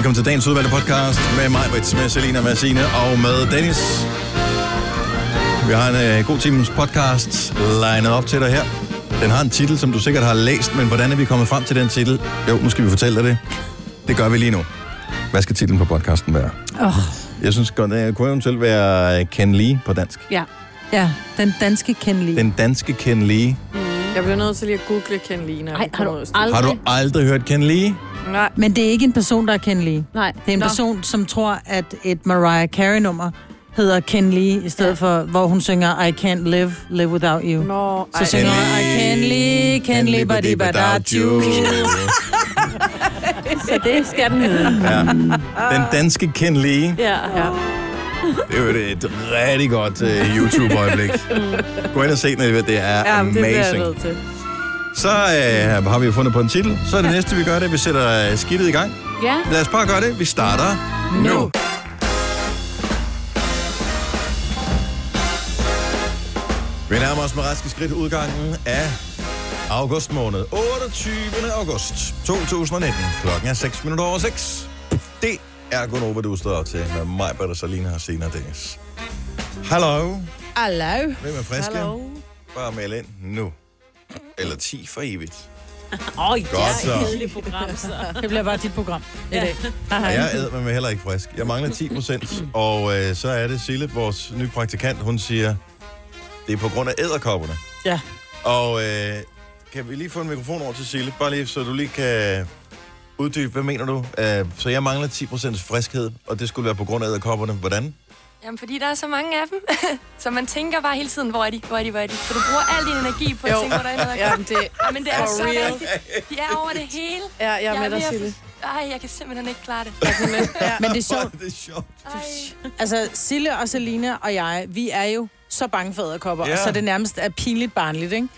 Velkommen til dagens udvalgte podcast med mig, Brits, med Selina, med Signe og med Dennis. Vi har en uh, god times podcast legnet op til dig her. Den har en titel, som du sikkert har læst, men hvordan er vi kommet frem til den titel? Jo, nu skal vi fortælle dig det. Det gør vi lige nu. Hvad skal titlen på podcasten være? Oh. Jeg synes godt, det kunne eventuelt være Ken Lee på dansk. Ja. Ja, den danske Ken Lee. Den danske Ken Lee. Jeg bliver nødt til lige at google Ken Lee, når Ej, har du aldrig... Har du aldrig hørt Ken Lee? Nej. Men det er ikke en person, der er Ken Lee. Nej. Det er en Nå. person, som tror, at et Mariah Carey-nummer hedder Ken Lee, i stedet ja. For, hvor hun synger I can't live, live without you. Nå, Så ej. synger hun, I can't live, can't live without you. Så det skal den hedde. Ja. Den danske Ken Lee. Ja. ja. Det er jo et, et rigtig godt uh, YouTube-øjeblik. Gå ind og se den, det er Ja, men det bliver jeg amazing. nødt til. Så uh, har vi jo fundet på en titel. Så er det næste, vi gør det, vi sætter uh, skidtet i gang. ja. Lad os bare gøre det. Vi starter nu. Vi nærmer os med raske skridt udgangen af august måned. 28. august 2019. Klokken er 6 minutter over 6. Det er Gunova, du står til med mig, Britta, Salina og Sina Dennis. Hallo. Hallo. Hvem er friske? Hallo. Bare meld ind nu. Eller 10 for evigt. Åh, oh, Godt så. program, så. Det bliver bare dit program i dag. Og jeg æder mig heller ikke frisk. Jeg mangler 10 procent. Og øh, så er det Sille, vores nye praktikant, hun siger, det er på grund af æderkopperne. Ja. Og øh, kan vi lige få en mikrofon over til Sille? Bare lige, så du lige kan uddybe, hvad mener du? Uh, så jeg mangler 10 procent friskhed, og det skulle være på grund af æderkopperne. Hvordan? Jamen, fordi der er så mange af dem. så man tænker bare hele tiden, hvor er de, hvor er de, hvor er de? Så du bruger al din energi på at Jo. tænke, hvor der er noget. Jamen, det, Ja, men det er For så real. rigtigt. De er over det hele. ja, jeg er med ved dig, Sille. for- Ej, jeg kan simpelthen ikke klare det. Ja. Men det er sjovt. det er sjovt. Ej. Altså, Sille og Selina og jeg, vi er jo så bange for æderkopper, Ja. ja. så det nærmest er pinligt barnligt, ikke?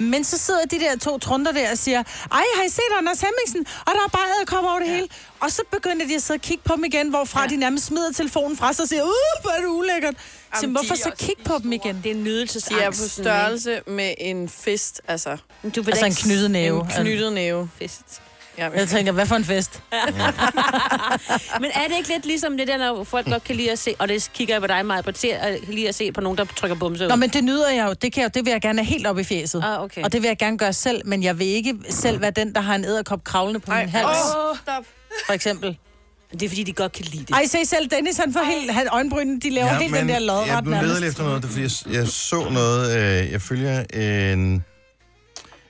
Men så sidder de der to trunder der og siger, ej, har I set Anders Hemmingsen? Og der er bare æderkopper over det ja. hele. Og så begynder de at sidde og kigge på dem igen, hvorfra ja. de nærmest smider telefonen fra sig og siger, uh, hvor er det ulækkert. Så Jamen, hvorfor så kigge på dem igen? Det er nydelsesangst. De er på størrelse med en fist, altså Du vil Altså en knyttet næve. en knyttet næve. fest. Ja, Jeg tænker, hvad for en fest? Men er det ikke lidt ligesom det der, når folk godt kan lide at se, og det kigger jeg på dig meget, på til at lide at se på nogen, der trykker bumse ud? Nå, men det nyder jeg jo. Det, kan jeg, det vil jeg gerne have helt op i fjeset. Ah, okay. Og det vil jeg gerne gøre selv, men jeg vil ikke selv være den, der har en æderkop kravlende på Ej, min hals, åh, stop. for eksempel. Det er fordi, de godt kan lide det. Ej, se selv, Dennis, han får helt, han, øjenbrynene, de laver ja, helt den der jeg lodret blev leder efter noget, det er, fordi jeg, jeg så noget, øh, jeg følger en,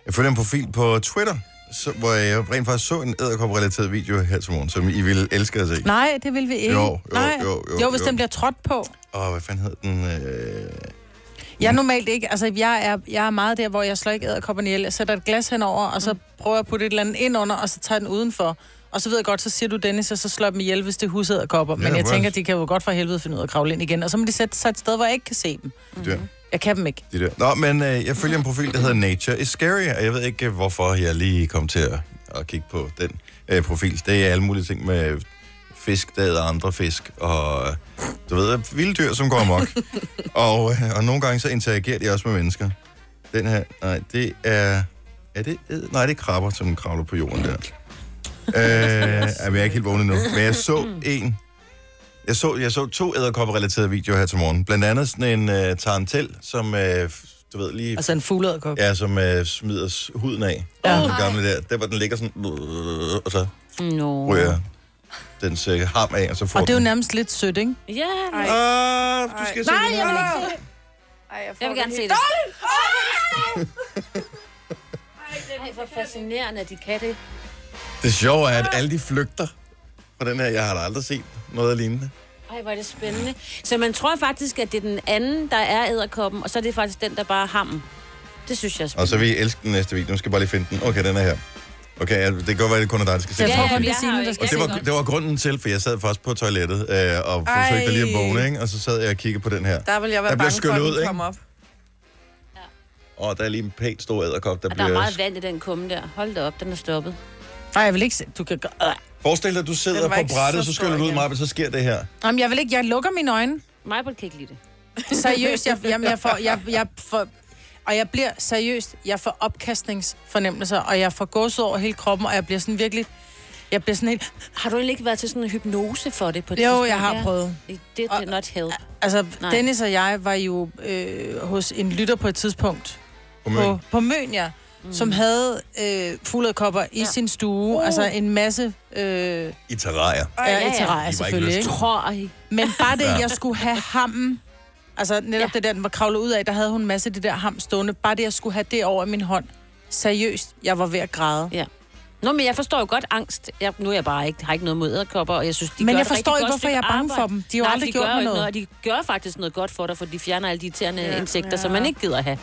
jeg følger en profil på Twitter, så, hvor jeg rent faktisk så en æderkop-relateret video her til morgen, som I ville elske at se. Nej, det vil vi ikke. Jo, jo, Nej. jo, jo, jo, hvis jo. den bliver trådt på. Og hvad fanden hed den? Øh... Jeg er normalt ikke, altså jeg er, jeg er meget der, hvor jeg slår ikke æderkopperne ihjel. Jeg sætter et glas henover, og så prøver jeg at putte et eller andet ind under, og så tager jeg den udenfor. Og så ved jeg godt, så siger du Dennis, og så slår jeg dem ihjel, hvis det er husæderkopper. Men Ja, jeg hvor- tænker, de kan jo godt for helvede finde ud af at kravle ind igen. Og så må de sætte sig et sted, hvor jeg ikke kan se dem. Der. Jeg kan dem ikke. De der. Nå, men øh, jeg følger en profil, der hedder Nature is Scary, og jeg ved ikke, øh, hvorfor jeg lige kom til at, at kigge på den øh, profil. Det er alle mulige ting med fisk, der æder andre fisk, og øh, du ved, vilde dyr, som går amok. og, øh, og nogle gange så interagerer de også med mennesker. Den her, nej, det er... Er det ed? Nej, det er krabber, som kravler på jorden der. øh, jeg er ikke helt vågen nu. Men jeg så en... Jeg så, jeg så to æderkopper-relaterede videoer her til morgen. Blandt andet sådan en uh, tarantel, som, uh, du ved, lige... Altså en fugleæderkop. Ja, som uh, smider huden af. Ja. Den gamle der. Der, hvor den ligger sådan... Og så Nå. ryger dens uh, ham af, og så får Og det er jo den... nærmest lidt sødt, ikke? Ja, Ej. Ah, du skal se Nej, den jeg vil her. ikke se det. Ej, jeg, jeg vil gerne se det. Ej, hvor fascinerende, at de kan det. Det sjove er, at alle de flygter fra den her. Jeg har da aldrig set noget lignende. Ej, hvor er det spændende. Så man tror faktisk, at det er den anden, der er æderkoppen, og så er det faktisk den, der bare er hammen. Det synes jeg er Og spændende. så vil I elske den næste video. Nu skal jeg bare lige finde den. Okay, den er her. Okay, ja, det kan godt være, at det kun er dig, der skal se ja, Signe, der skal Og det var, det var grunden til, for jeg sad først på toilettet øh, og Ej. forsøgte lige at vågne, ikke? og så sad jeg og kiggede på den her. Der vil jeg Der være bliver bange for, skyllet at ud, den ikke? kommer op. Og der er lige en pænt stor æderkop, der Og der er bliver... meget vand i den kumme der. Hold da op, den er stoppet. Nej, jeg vil ikke se. Du kan gøre... Forestil dig, at du sidder på brættet, så så skyller du ud og så sker det her. Jamen, jeg vil ikke. Jeg lukker mine øjne. Mig kan ikke lide det. Seriøst, jeg, jeg, jeg, får, jeg, jeg får, og jeg bliver seriøst, jeg får opkastningsfornemmelser, og jeg får gåsud over hele kroppen, og jeg bliver sådan virkelig, Jeg bliver sådan helt... Har du egentlig ikke været til sådan en hypnose for det på et Jo, tidspunkt? jeg har prøvet. Det did not help. Altså, Nej. Dennis og jeg var jo øh, hos en lytter på et tidspunkt På på, Møn. på Møn, ja, mm. som havde øh, fuglederkopper i Ja. sin stue. Uh. Altså en masse øh, I terrarier. ja, ja, i terrarier, ikke selvfølgelig. Ikke? Tror I? Men bare det, Ja. jeg skulle have hammen, altså netop Ja. det der, den var kravlet ud af, der havde hun en masse af det der ham stående. Bare det, jeg skulle have det over i min hånd. Seriøst, jeg var ved at græde. Ja. Nå, men jeg forstår jo godt angst. Jeg, nu er jeg bare ikke, har ikke noget mod æderkopper, og jeg synes, de Men gør jeg forstår ikke, hvorfor jeg er bange for dem. De har jo Nej, aldrig de gjort gør ikke noget. Og de gør faktisk noget godt for dig, for de fjerner alle de irriterende ja. insekter, Ja. som man ikke gider have.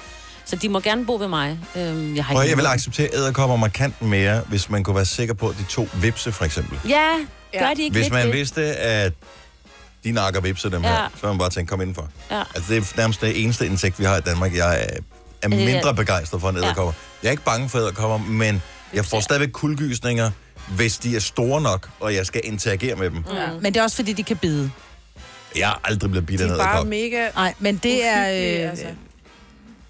Så de må gerne bo ved mig. Øhm, jeg har Prøv, ikke jeg vil acceptere æderkopper markant mere, hvis man kunne være sikker på, at de to vipse, for eksempel. Ja, gør Ja. de ikke Hvis lidt man det? vidste, at de nakker vipse dem Ja. her, så man bare tænkt, kom indenfor. Ja. Altså, det er nærmest det eneste insekt, vi har i Danmark. Jeg er, er det- mindre begejstret for en Ja. æderkopper. Jeg er ikke bange for æderkopper, men jeg får stadigvæk kuldegysninger, hvis de er store nok, og jeg skal interagere med dem. Ja. Men det er også, fordi de kan bide. Jeg er aldrig blevet bidt De af en er bare æderkop. mega Nej, men det er... Øh, altså.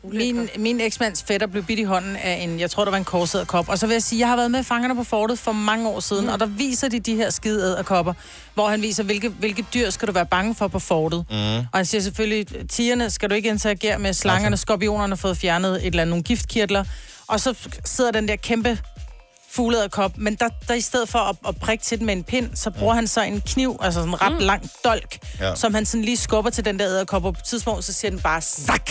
Min, min eksmands fætter blev bidt i hånden af en, jeg tror, der var en korsædet kop. Og så vil jeg sige, jeg har været med Fangerne på Fortet for mange år siden, mm. og der viser de de her skide æderkopper, hvor han viser, hvilke, hvilke dyr skal du være bange for på fortet. Mm. Og han siger selvfølgelig, tigerne skal du ikke interagere med, slangerne, skorpionerne har fået fjernet et eller andet, nogle giftkirtler. Og så sidder den der kæmpe fugleæderkop, men der, der i stedet for at, at prikke til den med en pind, så bruger han så en kniv, altså sådan en ret lang dolk, Ja. som han sådan lige skubber til den der æderkop, og på et tidspunkt, så siger den bare, sak!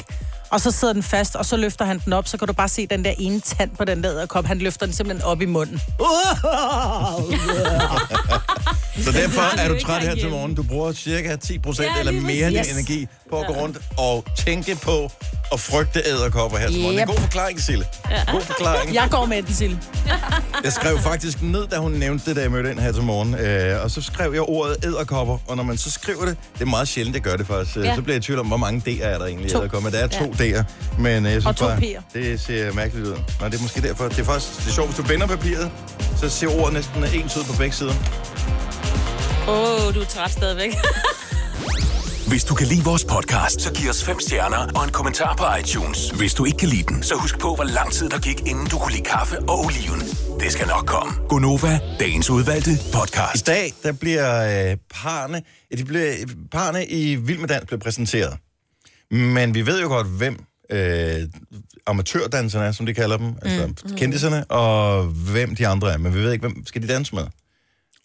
Og så sidder den fast, og så løfter han den op, så kan du bare se den der ene tand på den der æderkop. Han løfter den simpelthen op i munden. Så derfor er du træt her til morgen. Du bruger cirka 10 procent Ja, eller mere af din præcis. energi på at gå rundt og tænke på at frygte æderkopper her til morgen. Det er en Yep. god forklaring, Sille. God forklaring. Jeg går med den, Sille. Jeg skrev faktisk ned, da hun nævnte det, da jeg mødte ind her til morgen. Øh, og så skrev jeg ordet æderkopper. Og når man så skriver det, det er meget sjældent, jeg gør det faktisk. Ja. Ja. Så bliver jeg i tvivl om, hvor mange D'er er der egentlig i æderkopper. Der er to D'er. Men øh, jeg synes Og to bare, P'er. det ser mærkeligt ud. Nå, det er måske derfor. Det er faktisk det er sjovt, hvis du vender papiret, så ser ordet næsten ens ud på begge sider. Åh, oh, du er træt stadigvæk. Hvis du kan lide vores podcast, så giv os fem stjerner og en kommentar på iTunes. Hvis du ikke kan lide den, så husk på, hvor lang tid der gik, inden du kunne lide kaffe og oliven. Det skal nok komme. Gonova, dagens udvalgte I podcast. dag, der bliver øh, parne, de bliver, parne i Vild med Dans bliver præsenteret. Men vi ved jo godt, hvem øh, amatørdanserne er, som de kalder dem, altså mm. kendiserne, og hvem de andre er. Men vi ved ikke, hvem skal de danse med.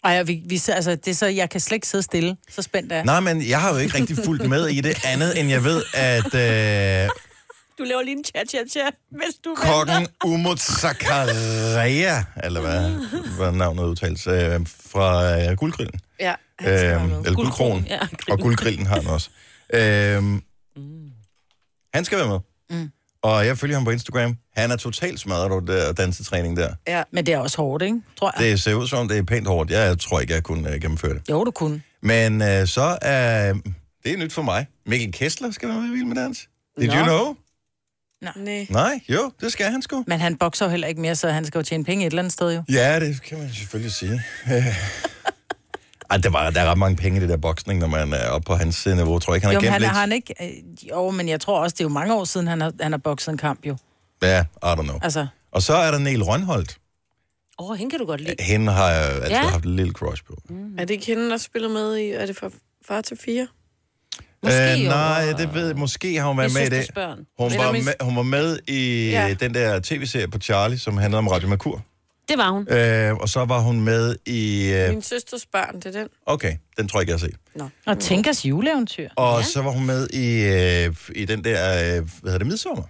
Ej, vi, vi, altså, det er så, jeg kan slet ikke sidde stille. Så spændt er jeg. Nej, men jeg har jo ikke rigtig fulgt med i det andet, end jeg ved, at øh, Du laver lige en cha-cha-cha, hvis du kokken Umut Zakaria, eller hvad, hvad navnet udtales, øh, fra øh, Guldgrillen, Ja, han øh, eller Guldkronen, Ja, og Guldgrillen har han også. Øh, han skal være med. Mm. Og jeg følger ham på Instagram. Han er totalt smadret over der dansetræning der. Ja. Men det er også hårdt, ikke? Tror jeg. Det ser ud som, det er pænt hårdt. Jeg tror ikke, jeg kunne uh, gennemføre det. Jo, du kunne. Men uh, så er... det er nyt for mig. Mikkel Kessler skal være med i Vild med Dans. Did Nå. you know? Nej. Nej, jo, det skal han sgu. Men han bokser jo heller ikke mere, så han skal jo tjene penge et eller andet sted jo. Ja, det kan man selvfølgelig sige. Ej, der, var, der er ret mange penge i det der boksning, når man er oppe på hans niveau. Tror jeg ikke, han Jo, har gemt han, lidt. har han ikke... Øh, jo, men jeg tror også, det er jo mange år siden, han har, han har bokset en kamp jo. Ja, I don't know. Altså, Og så er der Niel Rønholdt. Åh, oh, hende kan du godt lide. Hende har jeg altid Ja. haft en lille crush på. Er det ikke hende, der spiller med i... Er det fra far til fire? Måske øh, jo. nej, det ved jeg. Måske har hun været med i det. Hun var, med, hun var med i ja. Ja. den der tv-serie på Charlie, som handlede om Radio Mercur. Det var hun. Øh, og så var hun med i... Øh, Min søsters børn, det er den. okay, den tror jeg ikke, jeg har set. og Tænkers juleeventyr. Og ja. Så var hun med i, øh, i den der, øh, hvad hedder det, midsommer,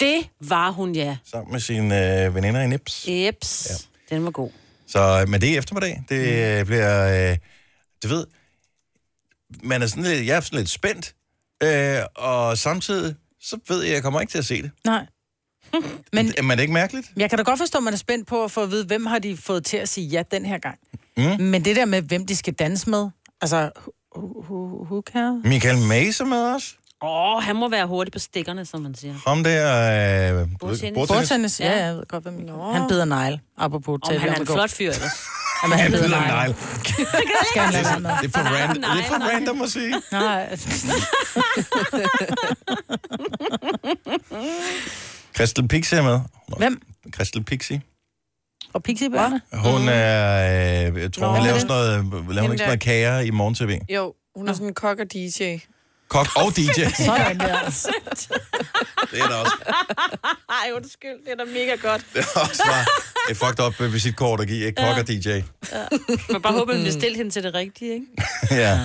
Det var hun, ja. sammen med sine øh, veninder i Nips. Jeps. Ja. Den var god. Så, men det er eftermiddag. Det øh, bliver, øh, du ved, man er sådan lidt, jeg er sådan lidt spændt, øh, og samtidig, så ved jeg, at jeg kommer ikke til at se det. Nej. Men Men er det ikke mærkeligt? jeg kan da godt forstå, at man er spændt på at få at vide, hvem har de fået til at sige ja den her gang. Mm. Men det der med, hvem de skal danse med, altså, who, who, who cares? Michael Mays er med os. Åh, oh, han må være hurtig på stikkerne, som man siger. Ham der... Øh, Bordtennis. Bordtennis, ja, Ja. jeg ved godt, hvem Michael Han bider negl, apropos Om til. han er en flot fyr, ellers. Jamen, han bider bider negl. negl. Skal han lade med? Det er for, random, Nej, det er for nej. random at sige. Nej, Crystal Pixie er med. hvem? Crystal Pixie. Fra Pixiebørnene. Hun er, øh, jeg tror, Nå, hun laver sådan noget, laver hun ikke sådan noget kager i morgen-tv. Jo, hun er sådan en kok og DJ. Kok og DJ. Sådan der. Det er da også, Ej, undskyld, det er da mega godt. det er også bare et fucked up øh, visitkort at give. Ikke? Kok og DJ. Man bare håber, at vi stille hende til det rigtige, ikke? ja.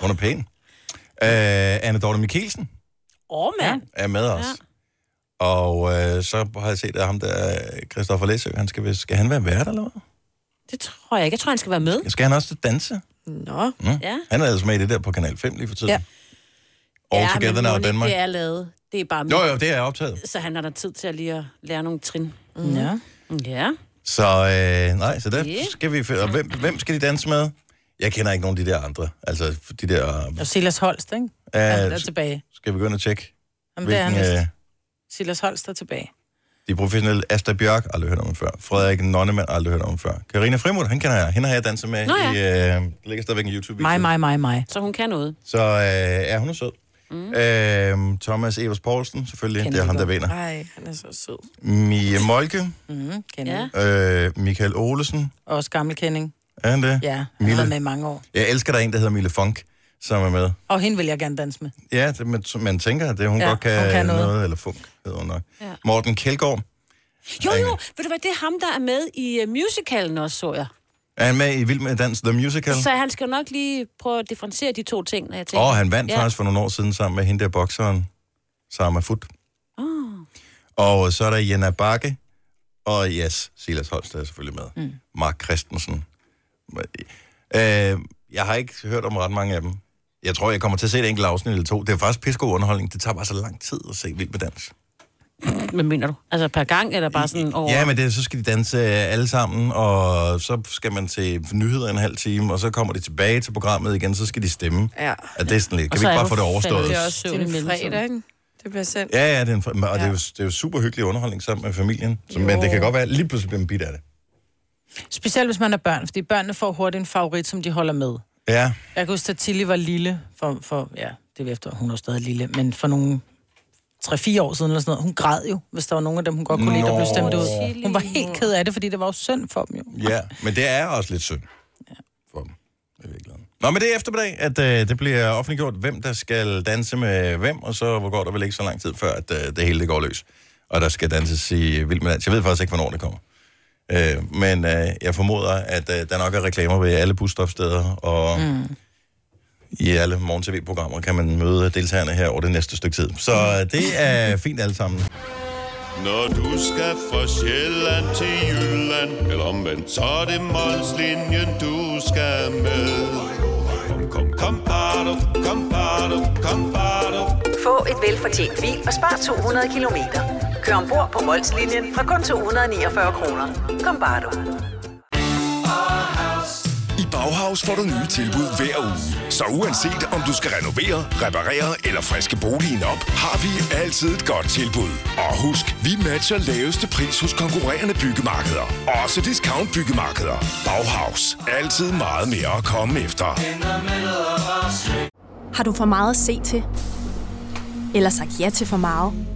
Hun er pæn. Øh, Anne Dorte Mikkelsen Åh, mand. er med os. Og øh, så har jeg set, at ham der, Christoffer Læsø, han skal, skal han være vært, eller hvad? Det tror jeg ikke. Jeg tror, han skal være med. Skal han også til danse? Nå, Ja. Han er altså med i det der på Kanal 5 lige for tiden. Ja. All ja, Together Now Danmark. det er lavet. Det er bare Jo, med. jo, det er optaget. Så han har der tid til at lige at lære nogle trin. Ja. Ja. Så øh, nej, så der Ja. skal vi... Og hvem, hvem skal de danse med? Jeg kender ikke nogen af de der andre. Altså, de der... Og Silas Holst, ikke? Øh, Han er tilbage. skal vi gå ind og tjekke, Jamen, det er hvilken... Øh, Silas Holst er tilbage. de professionelle... Asta Bjørk, aldrig hørt om før. Frederik Nonnemann, aldrig hørt om før. Karina Frimut, han kender jeg. Hende har jeg danset med Nå i... Øh, ligger stadigvæk en YouTube-video. Mig, mig, mig, mig. Så hun kan noget. Så øh, er hun er sød. Mm. Øh, Thomas Evers Poulsen, selvfølgelig. Kender det er ham, der vinder. nej, han er så sød. Mie Molke, Mm, kender ja. øh, Michael Olesen. Også gammel kending. Er han det? Ja, han Mille. har været med i mange år. Jeg elsker, der er en, der hedder Mille Funk, som er med. Og hende vil jeg gerne danse med. Ja, det, man, man tænker, at det, hun Ja, godt kan, hun kan noget. noget. Eller funk, hedder hun nok. Ja. Morten Kjeldgaard. Jo, jo. Ved du hvad, det er ham, der er med i uh, musicalen også, så jeg. Er han med i Vild med Dans The Musical? Så han skal nok lige prøve at differentiere de to ting, når jeg tænker. Og han vandt Ja. faktisk for nogle år siden sammen med hende der bokseren, Sarah Foot. Oh. Og så er der Jenna Bakke, og yes, Silas Holst er selvfølgelig med. Mm. Mark Christensen. Øh, jeg har ikke hørt om ret mange af dem. Jeg tror, jeg kommer til at se et enkelt afsnit eller to. Det er faktisk pissegod underholdning. Det tager bare så lang tid at se Vild med Dans. Hvad mener du? Altså per gang, eller bare sådan over? Ja, men det, så skal de danse øh, alle sammen, og så skal man til nyheder en halv time, og så kommer de tilbage til programmet igen, så skal de stemme. Ja, At det er sådan lidt. Og Kan vi så ikke bare få det overstået? det er også det er en fredag, ikke? Det bliver sendt. Ja, ja, det er en, og det, er jo, det er jo super hyggelig underholdning sammen med familien. Så, men det kan godt være, at lige pludselig bliver man bit af det. Specielt hvis man er børn, fordi børnene får hurtigt en favorit, som de holder med. Ja, Jeg kan huske, at Tilly var lille, for, for ja, det er efter, hun er stadig lille, men for nogle 3-4 år siden eller sådan noget, hun græd jo, hvis der var nogen af dem, hun godt kunne lide, der blev stemt ud. Hun var helt ked af det, fordi det var jo synd for dem jo. ja, men det er også lidt synd for dem. i virkeligheden. Nå, men det er eftermiddag, at øh, det bliver offentliggjort, hvem der skal danse med hvem, og så hvor går der vel ikke så lang tid før, at øh, det hele det går løs. Og der skal danses i Vild med Dans. Jeg ved faktisk ikke, hvornår det kommer. Øh, men øh, jeg formoder, at øh, der nok er reklamer ved alle busstofsteder, og mm. i alle morgen-tv-programmer kan man møde deltagerne her over det næste stykke tid. Så øh, det er fint alle sammen. Når du skal fra Sjælland til Jylland Eller omvendt, så er det Molslinjen, du skal med Kom, kom, kom, bado, kom, bado, kom, bado. Få et velfortjent bil og spar 200 kilometer. Kør ombord på Molslinjen fra kun 249 kroner. Kom bare du. I Bauhaus får du nye tilbud hver uge. Så uanset om du skal renovere, reparere eller friske boligen op, har vi altid et godt tilbud. Og husk, vi matcher laveste pris hos konkurrerende byggemarkeder. Også discount byggemarkeder. Bauhaus. Altid meget mere at komme efter. Har du for meget at se til? Eller sagt ja til for meget?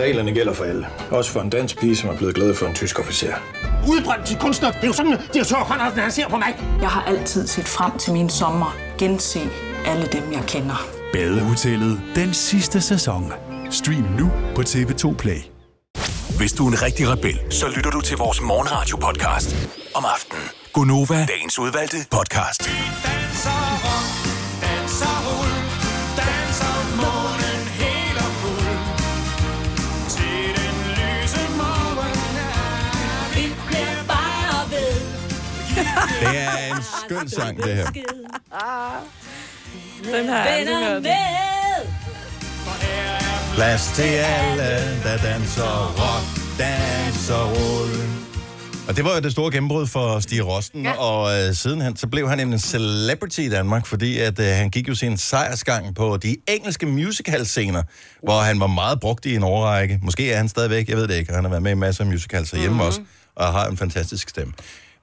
Reglerne gælder for alle. Også for en dansk pige, som er blevet glad for en tysk officer. Udbrændt til kunstner. Det er jo sådan, at de har tørt, han ser på mig. Jeg har altid set frem til min sommer. Gense alle dem, jeg kender. Badehotellet den sidste sæson. Stream nu på TV2 Play. Hvis du er en rigtig rebel, så lytter du til vores morgenradio-podcast om aftenen. Gunova, dagens udvalgte podcast. En sang, det her. Den har jeg aldrig hørt. Plads til alle, der danser rock, danser rull. Og det var jo det store gennembrud for Stig Rosten, ja. og øh, sidenhen så blev han en celebrity i Danmark, fordi at øh, han gik jo sin sejrsgang på de engelske musical-scener, hvor han var meget brugt i en årrække. Måske er han stadigvæk, jeg ved det ikke, han har været med i masser af musicals hjemme mm-hmm. også, og har en fantastisk stemme.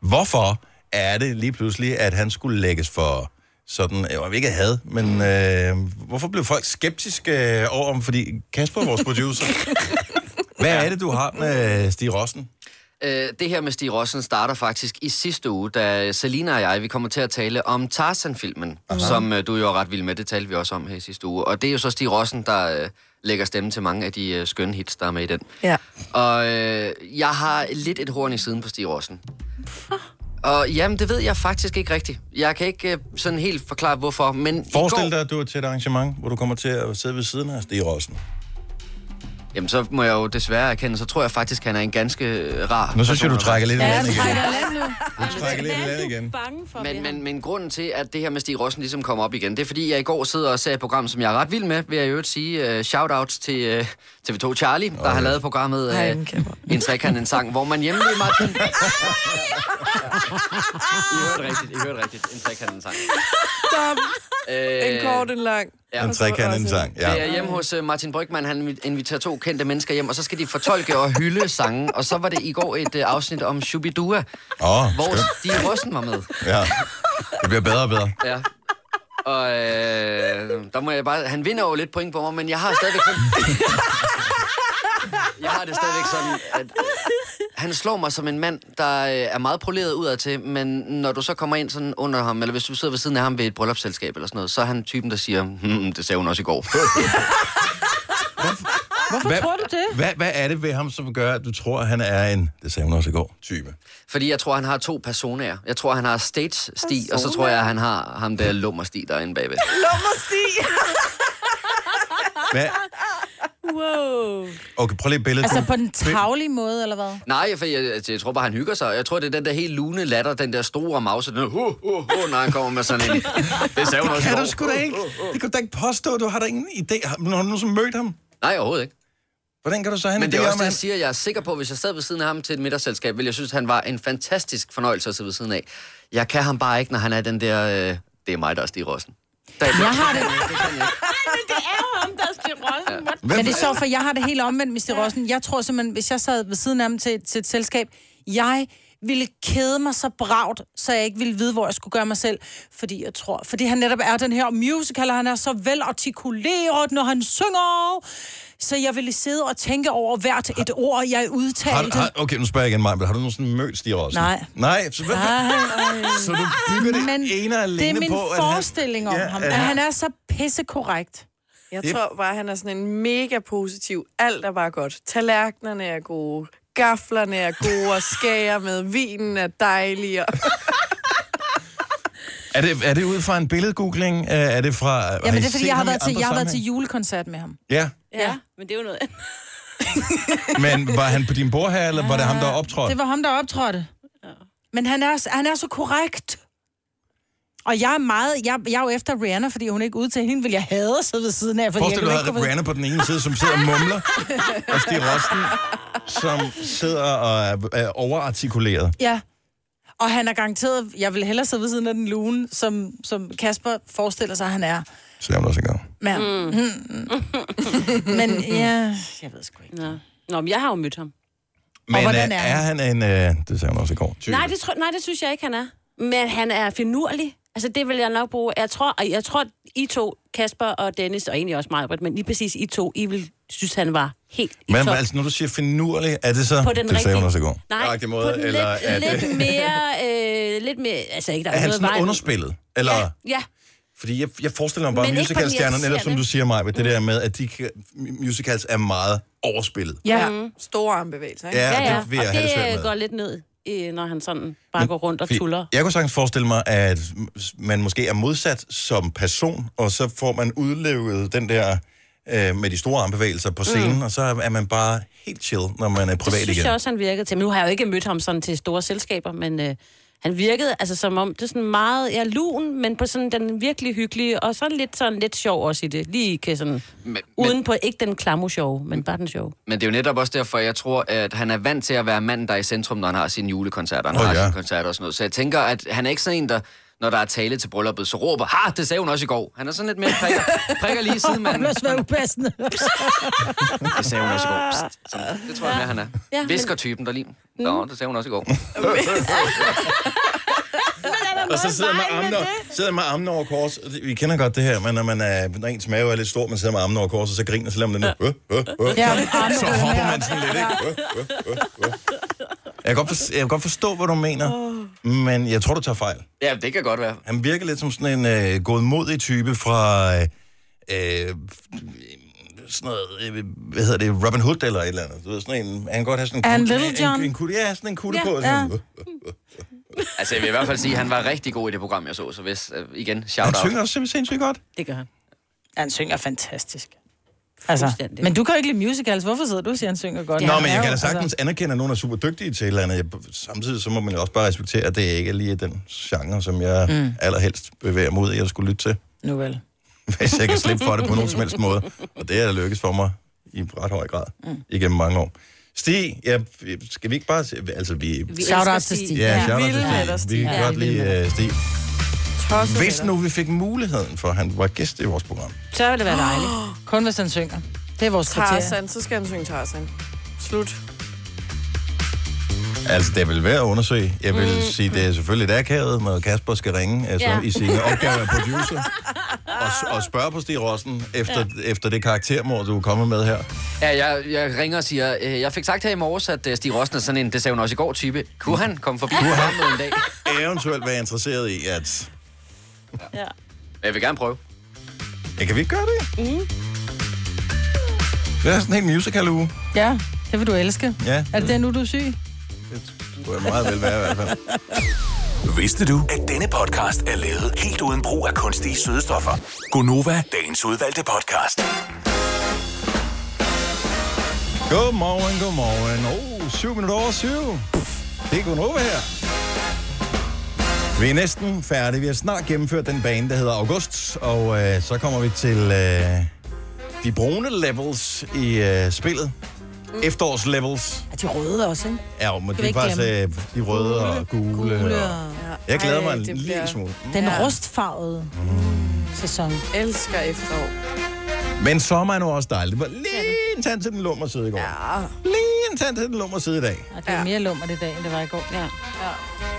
Hvorfor er det lige pludselig, at han skulle lægges for sådan, jeg vil ikke had, men øh, hvorfor blev folk skeptiske øh, over ham? Fordi Kasper, vores producer, hvad er det, du har med Stig Rossen? Øh, det her med Stig Rossen starter faktisk i sidste uge, da Selina og jeg, vi kommer til at tale om Tarzan-filmen, Aha. som øh, du jo er ret vild med, det talte vi også om her i sidste uge. Og det er jo så Stig Rossen, der øh, lægger stemme til mange af de øh, skønne hits, der er med i den. Ja. Og øh, jeg har lidt et horn i siden på Stig Rossen. Og jamen, det ved jeg faktisk ikke rigtigt. Jeg kan ikke øh, sådan helt forklare, hvorfor, men i Forestil går... dig, at du er til et arrangement, hvor du kommer til at sidde ved siden af Stig Rossen. Jamen, så må jeg jo desværre erkende, så tror jeg faktisk, han er en ganske øh, rar Nu synes jeg, du trækker lidt i Ja, land jeg igen. Du trækker lidt i land igen. Men, men, men grunden til, at det her med Stig Rossen ligesom kommer op igen, det er fordi, jeg i går sidder og ser et program, som jeg er ret vild med, vil jeg i øvrigt sige. Uh, shout-out til uh, TV2 Charlie, der har lavet programmet uh, en trekant, en sang, hvor man hjemme ved Martin... I hørte rigtigt, I hørte rigtigt. En trekant, en sang. Stop. Øh, En kort, en lang. Ja. En trekant, en sang, ja. Det er hjemme hos uh, Martin Brygman, han inviterer to kendte mennesker hjem, og så skal de fortolke og hylde sange. Og så var det i går et uh, afsnit om Shubidua, Åh, oh, hvor skønt. Stig Rossen var med. Ja, det bliver bedre og bedre. Ja. Og øh, der må jeg bare... Han vinder jo lidt point på mig, men jeg har stadigvæk... Sådan, jeg har det stadigvæk sådan, at han slår mig som en mand, der øh, er meget poleret udad til, men når du så kommer ind sådan under ham, eller hvis du sidder ved siden af ham ved et bryllupsselskab eller sådan noget, så er han typen, der siger, hmm, det sagde hun også i går. Hvorfor Hvad- tror du det? Hvad, hvad er det ved ham, som gør, at du tror, at han er en, det sagde hun også i går, type? Fordi jeg tror, han har to personer. Jeg tror, han har stage-sti, og så tror jeg, han har ham der lummer-sti derinde bagved. Lummerstig. Hvad? Wow. Okay, prøv lige et billede. Altså på den tavlige måde, eller hvad? Nej, for jeg, jeg, jeg tror bare, han hygger sig. Jeg tror, det er den der helt lune latter, den der store mause, den der, hu, hu, hu, når han kommer med sådan en... Det sagde hun også Kan du sgu da ikke? Det kan du da ikke påstå. Du har da ingen idé. Har du nogensinde mødt ham? Nej, overhovedet ikke. Hvordan kan du så have en Men det er også det, jeg at siger. Jeg er sikker på, at hvis jeg sad ved siden af ham til et middagsselskab, ville jeg synes, at han var en fantastisk fornøjelse at sidde ved siden af. Jeg kan ham bare ikke, når han er den der... Øh, det er mig, der er Stig Rossen. Der, Jeg har det... det er jo ham, der rossen. Ja. Men det er så, for jeg har det helt omvendt med Stig Rossen. Jeg tror simpelthen, hvis jeg sad ved siden af ham til, til et selskab, jeg ville kede mig så bragt, så jeg ikke ville vide, hvor jeg skulle gøre mig selv. Fordi jeg tror, fordi han netop er den her musical, og han er så velartikuleret, når han synger. Så jeg ville sidde og tænke over hvert et ord, jeg har, udtalte. har, okay, nu spørger jeg igen mig, men har du nogensinde mødt Stig Rossen? Nej. Nej, så, Nej. så du bygger det Men ene alene det er min på, at han- forestilling om Ja, ham, at han er så pissekorrekt. Jeg Yep. tror bare, han er sådan en mega positiv. Alt er bare godt. Tallerkenerne er gode. Gaflerne er gode og skærer med. Vinen er dejlig. Og... Er det, er det ud fra en billedgoogling? Øh, Er det fra... har Jamen I det er fordi, jeg har, været til, jeg har været til julekoncert med ham. Ja, Ja, men det er jo noget men var han på din bord her, eller var det ham, der optrådte? Det var ham, der optrådte. Men han er, han er så korrekt. Og jeg er meget... Jeg, jeg er jo efter Rihanna, fordi hun ikke udtaler hende, vil jeg have at sidde ved siden af. Fordi Forestil dig, jeg du ikke Rihanna på den ene side, som sidder og mumler, og Stig Rosten, som sidder og er, er overartikuleret. Ja. Og han er garanteret... Jeg vil hellere sidde ved siden af den lune, som, som Kasper forestiller sig, han er. Så jeg også i gang. Men, mm. men ja... Jeg ved sgu ikke. Nå. Nå, men jeg har jo mødt ham. Men hvordan øh, er er han en... Øh, det sagde hun også i går. Type. Nej det, tror, nej, det synes jeg ikke, han er. Men han er finurlig. Altså, det vil jeg nok bruge. Jeg tror, og jeg tror I to, Kasper og Dennis, og egentlig også mig, men lige præcis I to, I vil synes, han var helt i Men top. altså, når du siger finurlig, er det så... På den det sagde rigtige- hun også i går. Nej, Agtig på måde, den eller lidt, er det, lidt mere... Øh, lidt mere... Altså, ikke, der er han noget sådan vejen- underspillet? Eller... Ja, ja. Fordi jeg, jeg forestiller mig bare, den musicalstjerner, netop som du siger mig, med det der med, at de kan, musicals er meget overspillet. Ja. Mm. Store armbevægelser, ikke? Ja, Ja, ja. det vil jeg og have det, det øh, går lidt ned, øh, når han sådan bare går rundt og tuller. Jeg kunne sagtens forestille mig, at man måske er modsat som person, og så får man udlevet den der øh, med de store armbevægelser på scenen, mm. og så er man bare helt chill, når man er Det privat synes igen. jeg også, han virkede til. Men nu har jeg jo ikke mødt ham sådan til store selskaber, men øh, Han virkede altså som om, det er sådan meget, ja, lun, men på sådan den virkelig hyggelige, og så lidt sådan lidt sjov også i det. Lige kan sådan, Men, uden på, ikke den klamo sjov, men bare den sjov. Men det er jo netop også derfor, jeg tror, at han er vant til at være manden, der er i centrum, når han har sine julekoncerter. Han Åh, har ja. sine koncerter og sådan noget. Så jeg tænker, at han er ikke sådan en, der, når der er tale til brylluppet, så råber, ha, det sagde hun også i går. Han er sådan lidt mere prikker, prikker lige siden, Det man... bliver svært upassende. Det sagde hun også i går. Psst. Det tror jeg mere, han er. Ja, men- Visker-typen, der lige... Nå, det sagde hun også i går. Og så sidder man med armene, sidder med armene over kors. Vi kender godt det her, men når, man er, når ens mave er lidt stor, man sidder med armene over kors, og så griner, så lader man den øh, øh, øh. Ja, Så hopper man sådan lidt, ikke? Øh, øh, øh, øh. Jeg kan, godt for, jeg kan godt forstå, hvad du mener, men jeg tror, du tager fejl. Ja, det kan godt være. Han virker lidt som sådan en øh, godmodig type fra... Øh, øh, sådan noget, øh, hvad hedder det, Robin Hood eller et eller andet. Du ved, sådan en, han kan godt have sådan en And kutte- Little John. En, en, kutte, ja, sådan en kutte Ja, på. Sådan, øh. Altså, jeg vil i hvert fald sige, at han var rigtig god i det program, jeg så. Så hvis, øh, igen, shout Han out. synger også simpelthen sindssygt godt. Det gør han. Han synger fantastisk. Altså, men du kan jo ikke lide musicals. Hvorfor sidder du og siger, han synger godt? Nå, Han men jeg kan da sagtens Altså, anerkende, at nogen er super dygtige til et eller andet. Jeg, samtidig så må man jo også bare respektere, at det ikke er lige den genre, som jeg mm. allerhelst bevæger mig ud i at skulle lytte til. nu vel. Hvis jeg kan slippe for det på nogen som helst måde. Og det er lykkes for mig i ret høj grad mm. igennem mange år. Stig, ja, skal vi ikke bare... se- Altså, vi... Vi Shout out til Stig. Ja, Ja, shout out til Stig. Vi kan Ja, godt lide uh, Stig. Tosset Hvis nu vi fik muligheden for, at han var gæst i vores program. Så vil det være dejligt. Kun hvis han synger. Det er vores kriterie. Tarzan, så skal han synge Tarzan. Slut. Altså, det vel værd at undersøge. Jeg vil mm. sige, det er selvfølgelig et akavet, når Kasper skal ringe altså, Ja. i sine opgaver af producer og, og spørge på Stig Rossen efter, ja. efter det karaktermord, du er kommet med her. Ja, jeg, jeg ringer og siger, øh, jeg fik sagt her i morges, at øh, Stig Rossen er sådan en, det sagde hun også i går, type. Kunne han komme forbi Kunne han? en dag? Eventuelt være interesseret i, at... Ja. Jeg vil gerne prøve. Ja, kan vi ikke gøre det? Mm. Det er sådan en helt musical uge. Ja, det vil du elske. Ja, Er det den nu, du er syg? det tror jeg meget vel være i hvert fald. Vidste du, at denne podcast er lavet helt uden brug af kunstige sødestoffer? Gonova, dagens udvalgte podcast. Godmorgen, godmorgen. Oh, syv minutter over syv. Det er Gunova her. Vi er næsten færdige. Vi har snart gennemført den bane, der hedder August. Og øh, så kommer vi til øh, de brune levels i øh, spillet. Efterårslevels. Er de røde også, ikke? Ja, men det er faktisk øh, de røde og gule. Gule og... og... Jeg glæder Ej, mig en det lille bliver- smule. Den Ja. rustfarvede sæson. Elsker efterår. Men sommer er nu også dejligt. Det var lige en tand til den lummer side i går. Ja. Lige en tand til den lummer side i dag. Og det er Ja. mere lummer i dag, end det var i går. Ja. Fy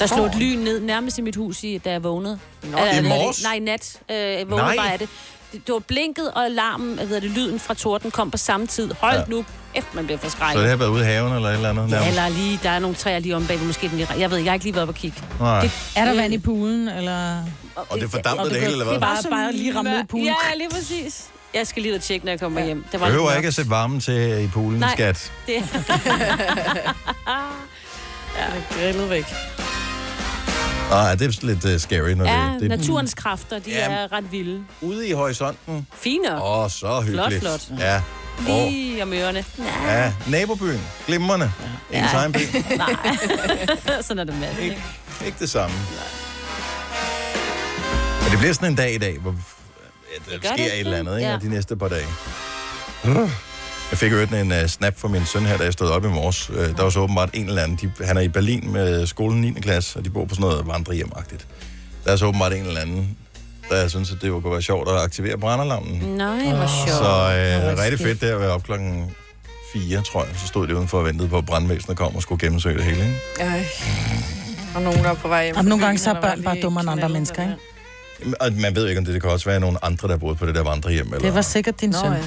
Der slog et lyn ned nærmest i mit hus, i, da jeg vågnede. Nå. Øh, I morges? Nej, i nat. Øh, jeg vågnede Nej. bare af det. Det, det var blinket, og alarmen, hvad det, lyden fra torden kom på samme tid. Hold Ja. nu, efter man bliver Så det forskrækket. har været ude i haven eller et eller andet. Ja, nærmest. eller lige, der er nogle træer lige om bag, måske den lige, jeg ved, jeg har ikke lige været og kigge. Nej. Det, Er der vand i poolen, eller... Og det fordampede det hele, eller hvad? Det var bare, bare lige ramme ud i poolen. Ja, lige præcis. Jeg skal lige ud og tjekke, når jeg kommer ja. hjem. Det var Behøver ikke at sætte varmen til i poolen, Nej. skat. Det. Den er grillet væk. Nej, det er lidt uh, scary, når Ja, det, det naturens kræfter, de Ja. er ret vilde. ude i horisonten. Fine. Åh, oh, så hyggeligt. flot. Ja. Oh, Lige om ørerne. Nej. ja, nabobyen. Glimrende. Ens Ja. egen by. Nej. Sådan er det med. det, Ikke, Ikke? det samme. Men det bliver sådan en dag i dag, hvor ja, der gør sker det. et eller andet ikke, Ja. de næste par dage. Uh. Jeg fik hørt en uh, snap fra min søn her, da jeg stod op i morges. Uh, der var så åbenbart en eller anden. De, han er i Berlin med skolen 9. klasse, og de bor på sådan noget vandrehjemagtigt. Der er så åbenbart en eller anden, der jeg synes, at det kunne være sjovt at aktivere brændalarmen. Nej, hvor sjovt. Så øh, hvor rigtig fedt det at være op klokken 4, tror jeg. Så stod de udenfor og ventede på, at brandvæsenet kom og skulle gennemsøge det hele. Ikke? Ej. Og nogen, der er på vej hjem. Og nogle gange så er børn bare dummere end andre mennesker, ikke? Og man ved jo ikke, om det, det kan også være nogle andre, der boede på det der vandrehjem. Eller... Det var sikkert din der. søn. Nå, ja.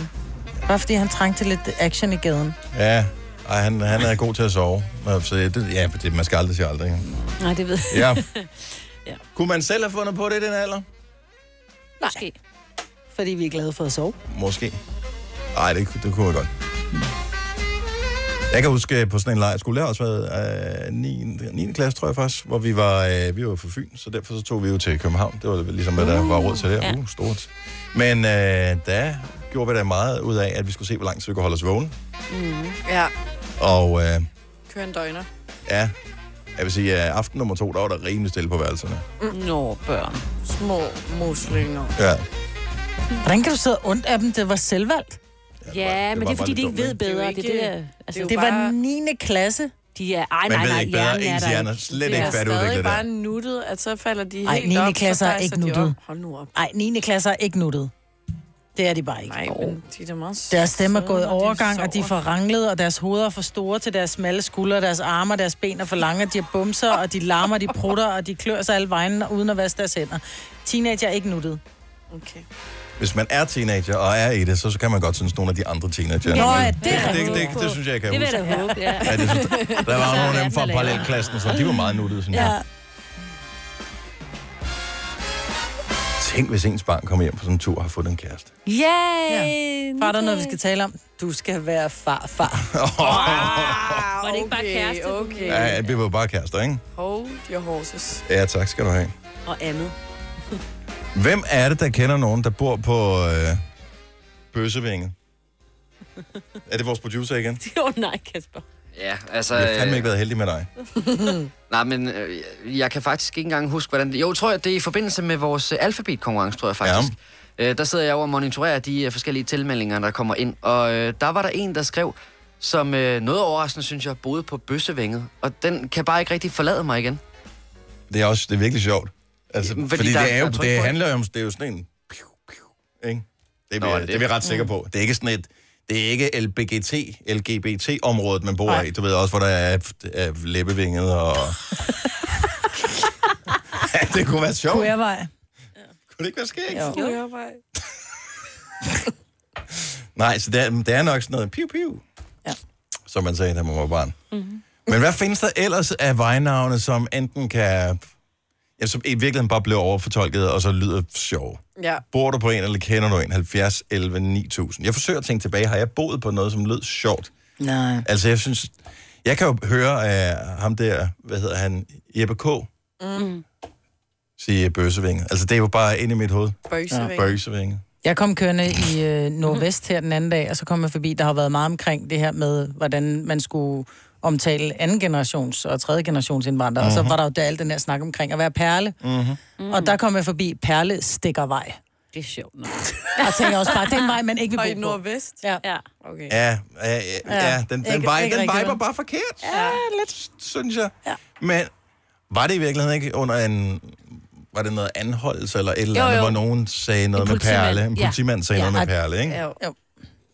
Bare fordi han trængte til lidt action i gaden. Ja, Ej, han, han er god til at sove. Så det, ja, det, man skal aldrig sige aldrig. Nej, det ved jeg. Ja. Ja. Kunne man selv have fundet på det i den alder? Måske. Fordi vi er glade for at sove. Måske. Nej, det, det kunne jeg godt. Jeg kan huske på sådan en lejrskole, det har også været øh, 9, 9. klasse, tror jeg faktisk, hvor vi var, øh, vi var fra Fyn, så derfor så tog vi jo til København. Det var ligesom, hvad der var råd til der. Ja. Uh, stort. Men øh, der gjorde vi da meget ud af, at vi skulle se, hvor lang tid vi kunne holde os vågne. Ja, Og øh, kør en døgner. ja, Jeg vil sige, at aften nummer to, der var der rimelig stille på værelserne. Nå, børn. Små muslinger. Ja. Hvordan kan du sidde ondt af dem? Det var selvvalgt. Ja, men var det er fordi, de ikke ved bedre. Det er Det, det, altså, det Det var bare- 9. klasse. de er... Ej, Man nej, ved nej, ikke bedre. hjernen er der hjerne er ikke. slet Det ikke er stadig færdigudviklet der. bare nuttet, at så falder de Ej, helt 9. op, klasser så er ikke nuttet. Hold nu op. Nej, 9. klasse er ikke nuttet. Det er de bare ikke. Nej, men de er da meget Deres stemme er søde, gået når de overgang, og de er sover. forranglet, og deres hoveder er for store til deres smalle skuldre, deres arme og deres ben er for lange, og de har bumser, og de larmer, de prutter, og de klør sig alle vejen, uden at vaske deres hænder. Teenager er ikke nuttet. Okay. Hvis man er teenager og er i det, så, så kan man godt synes nogle af de andre teenager. Nå, ja, det er det, det, det, det, det, synes jeg, jeg kan Det vil huske. jeg da håbe, ja. Ja, det synes, der var nogle af dem fra parallelklassen, så de var meget nuttede, synes jeg. Tænk, hvis ens barn kommer hjem på sådan en tur og har fået en kæreste. Yay! Ja. Far, der er noget, vi skal tale om. Du skal være farfar. Var det ikke bare kæreste? Okay. Ja, vi var jo bare kærester, ikke? Hold your horses. Ja, tak skal du have. Og andet. Hvem er det, der kender nogen, der bor på øh, Bøssevinget? er det vores producer igen? Oh, nej, Kasper. Ja, altså... Jeg har fandme øh, ikke været heldig med dig. Nej, men øh, jeg kan faktisk ikke engang huske, hvordan det... Jo, tror jeg, det er i forbindelse med vores øh, alfabetkonkurrence, tror jeg faktisk. Ja. Øh, der sidder jeg over og monitorerer de øh, forskellige tilmeldinger, der kommer ind. Og øh, der var der en, der skrev, som øh, noget overraskende, synes jeg, boede på Bøssevænget. Og den kan bare ikke rigtig forlade mig igen. Det er også det er virkelig sjovt. Altså, Jamen, fordi, fordi der- det, er jo, der er det handler jo om, det er jo sådan en... Piu, piu, ikke? Det er, Nå, vi, det, det det er vi ret sikre på. Det er ikke sådan et... Det er ikke LBGT, LGBT-området, man bor Nej. i. Du ved også, hvor der er, er læbevinget og... ja, det kunne være sjovt. Kunne jeg vej? Kunne det ikke være skægt? Jo. Bare... Nej, så det er, det er nok sådan noget piu piu. Ja. Som man sagde, da man var barn. Mm-hmm. Men hvad findes der ellers af vejnavne, som enten kan... Ja, som i virkeligheden bare bliver overfortolket, og så lyder sjov. Ja. Bor du på en, eller kender du en? 70, 11, 9000. Jeg forsøger at tænke tilbage. Har jeg boet på noget, som lød sjovt? Nej. Altså, jeg synes... Jeg kan jo høre af ham der, hvad hedder han, Jeppe K. Mm. sige bøssevinge. Altså, det er jo bare inde i mit hoved. Bøssevinge. Bøssevinge. Jeg kom kørende i øh, Nordvest her den anden dag, og så kom jeg forbi, der har været meget omkring det her med, hvordan man skulle omtale anden generations og tredje generations indvandrere. Mm-hmm. Og så Mhm. var der jo der alt den her snak omkring at være perle. Mm-hmm. Mm. Og der kom jeg forbi Perle Stikkervej. Det er sjovt nok. Og tænker også bare, det er en vej, man ikke vil bo Og i på. Nordvest? Ja. ja. Okay. Ja, ja, ja, ja den, den, Ikke- vej, ikke den viber bare forkert, Ja, lidt. synes jeg. Ja. Men var det i virkeligheden ikke under en... Var det noget anholdelse eller et eller Jo, andet, jo. hvor nogen sagde noget En med perle? En Ja. politimand sagde Ja. noget med perle, ikke? Jo. jo.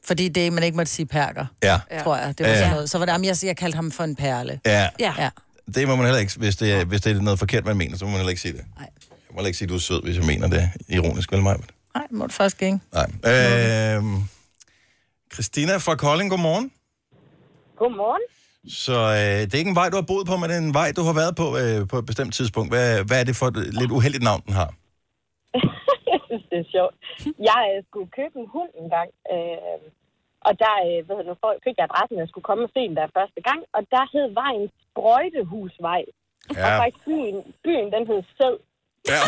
Fordi det, man ikke måtte sige perker, Ja. tror jeg. Det var Ja. sådan noget. Så var det, jamen, jeg, jeg kaldte ham for en perle. Ja. Ja. ja. Det må man heller ikke, hvis det, er- hvis det er noget forkert, man mener, så må man heller ikke sige det. Nej. Jeg må heller ikke sige, at du er sød, hvis jeg mener det ironisk, vel mig? Nej, må du faktisk ikke. Nej. Øhm, Christina fra Kolding, godmorgen. Godmorgen. Så øh, det er ikke en vej, du har boet på, men det er en vej, du har været på øh, på et bestemt tidspunkt. Hvad, hvad er det for et lidt uheldigt navn, den har? Det er sjovt. Jeg øh, skulle købe en hund en gang, øh, og der øh, ved jeg, nu, fik jeg adressen, jeg skulle komme og se den der første gang, og der hed vejen Sprøjtehusvej. Ja. Og faktisk byen, byen, den hed Sæd. Ja.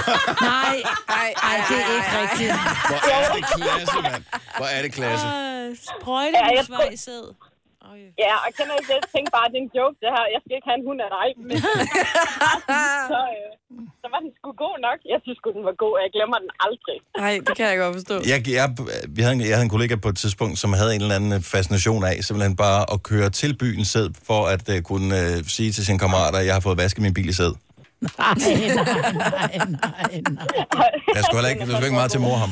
Nej, ej, ej, det er ikke rigtigt. Hvor er det klasse, mand. Hvor er det klasse. Sprøjtehusvej sæd. Ja, og kender ikke det? Jeg tænkte bare, det er en joke, det her. Jeg skal ikke have en hund af dig. Men... så, øh, så var den sgu god nok. Jeg synes sgu, den var god, og jeg glemmer den aldrig. Nej, det kan jeg godt forstå. Jeg, jeg, vi havde en, jeg havde en kollega på et tidspunkt, som havde en eller anden fascination af, simpelthen bare at køre til byen sæd, for at uh, kunne uh, sige til sine kammerater, at jeg har fået vasket min bil i sæd. Nej, nej, nej, nej. Jeg skulle heller ikke, det ikke meget til mor ham.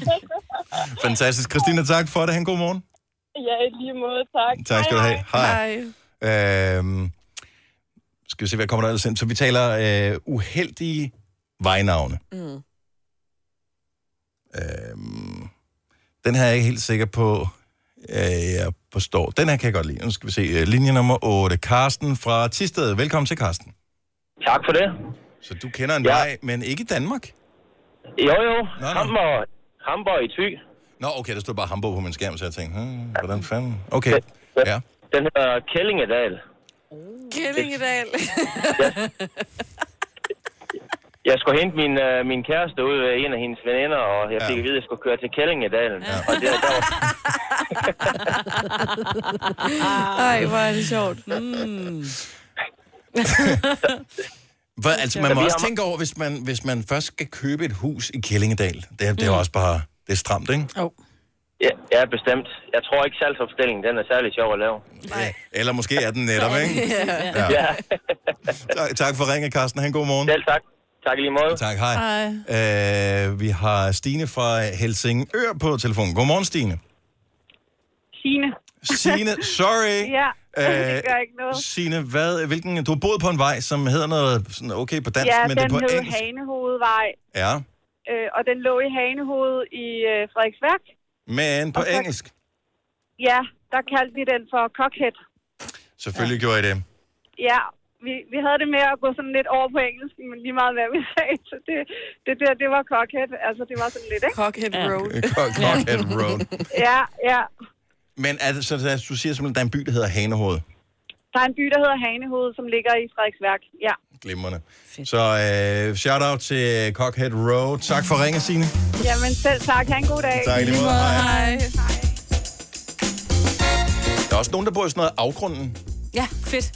Fantastisk. Christina, tak for det. Han god morgen. Ja, i lige måde, tak. Tak skal du have. Hej. Hej. Øhm, skal vi se, hvad kommer der ellers ind? Så vi taler øh, uheldige vejnavne. Mm. Øhm, den her er jeg ikke helt sikker på, øh, jeg forstår. Den her kan jeg godt lide. Nu skal vi se. øh, Linje nummer 8. Karsten fra Tisted. Velkommen til, Karsten. Tak for det. Så du kender en Ja. vej, men ikke i Danmark? Jo, jo. Nå, nå. Hamburg, Hamburg i Thy. Nå, okay, der stod bare Hamburg på min skærm, så jeg tænkte, hmm, hvordan fanden? Okay, ja. Den hedder Kællingedal. Kællingedal. Jeg skulle hente min, øh, min kæreste ud ved en af hendes veninder, og jeg fik at vide, at jeg skulle køre til Kællingedalen. Ja. Og det, der var, Ej, hvor er det sjovt. Mm. Hvor, altså, man må også tænke over, hvis man, hvis man først skal købe et hus i Killingedal. Det er, det er Mm. også bare... Det er stramt, ikke? Oh. Ja, ja, bestemt. Jeg tror ikke, salgsopstillingen den er særlig sjov at lave. Nej. Eller måske er den netop, ikke? Ja. ja. Tak, tak for ringe, Carsten. Han god morgen. Selv tak. Tak i lige måde. Tak, hej. hej. Øh, vi har Stine fra Helsingør på telefonen. Godmorgen, Stine. Signe. Signe, sorry. ja, Øh, det gør ikke noget. Signe, hvad, hvilken, du har boet på en vej, som hedder noget sådan okay på dansk, ja, men det er den på hed engelsk. Hanehovedvej, Ja, øh, og den lå i Hanehoved i øh, Frederiksværk. men på Og så- engelsk. Ja, der kaldte vi den for Cockhead. Selvfølgelig ja. gjorde I det. Ja, vi, vi havde det med at gå sådan lidt over på engelsk, men lige meget hvad vi sagde. Så det, det der, det var Cockhead. Altså, det var sådan lidt, ikke? Cockhead Road. Cock- Cockhead Road. Ja, ja. Men er det, så, så du siger simpelthen, at der er en by, der hedder Hanehoved. Der er en by, der hedder Hanehoved, som ligger i Frederiksværk. Ja. Glimrende. Så øh, shout-out til Cockhead Road. Tak for ringe, Signe. Jamen selv tak. Ha' en god dag. Tak lige måde. Hej. Hej. Der er også nogen, der bor i sådan noget afgrunden. Ja, fedt.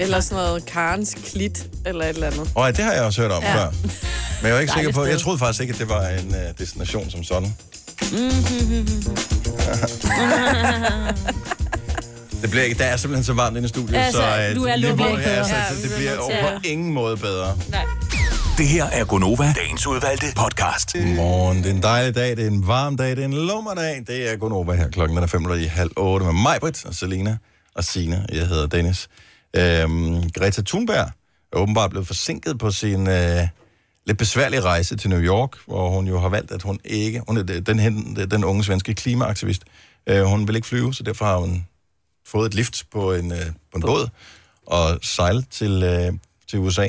Eller sådan noget Karens Klit, eller et eller andet. Og ja, det har jeg også hørt om Ja. før. Men jeg var ikke sikker på, jeg troede faktisk ikke, at det var en uh, destination som sådan. Det bliver ikke, der er simpelthen så varmt inde i studiet, Altså, så uh, du er lige ikke ja, bedre. så, Ja, det bliver over på ingen måde bedre. Nej. Det her er Gonova, dagens udvalgte podcast. Godmorgen, det er en dejlig dag, det er en varm dag, det er en lummerdag. Det er Gunova her klokken den er 5 i halv 8 med mig, Britt, og Selina og Sina. Jeg hedder Dennis. Øhm, Greta Thunberg er åbenbart blevet forsinket på sin øh, lidt besværlige rejse til New York, hvor hun jo har valgt, at hun ikke... Hun er den, den, den unge svenske klimaaktivist. Øh, hun vil ikke flyve, så derfor har hun fået et lift på en, øh, på en båd og sejlet til, øh, til USA.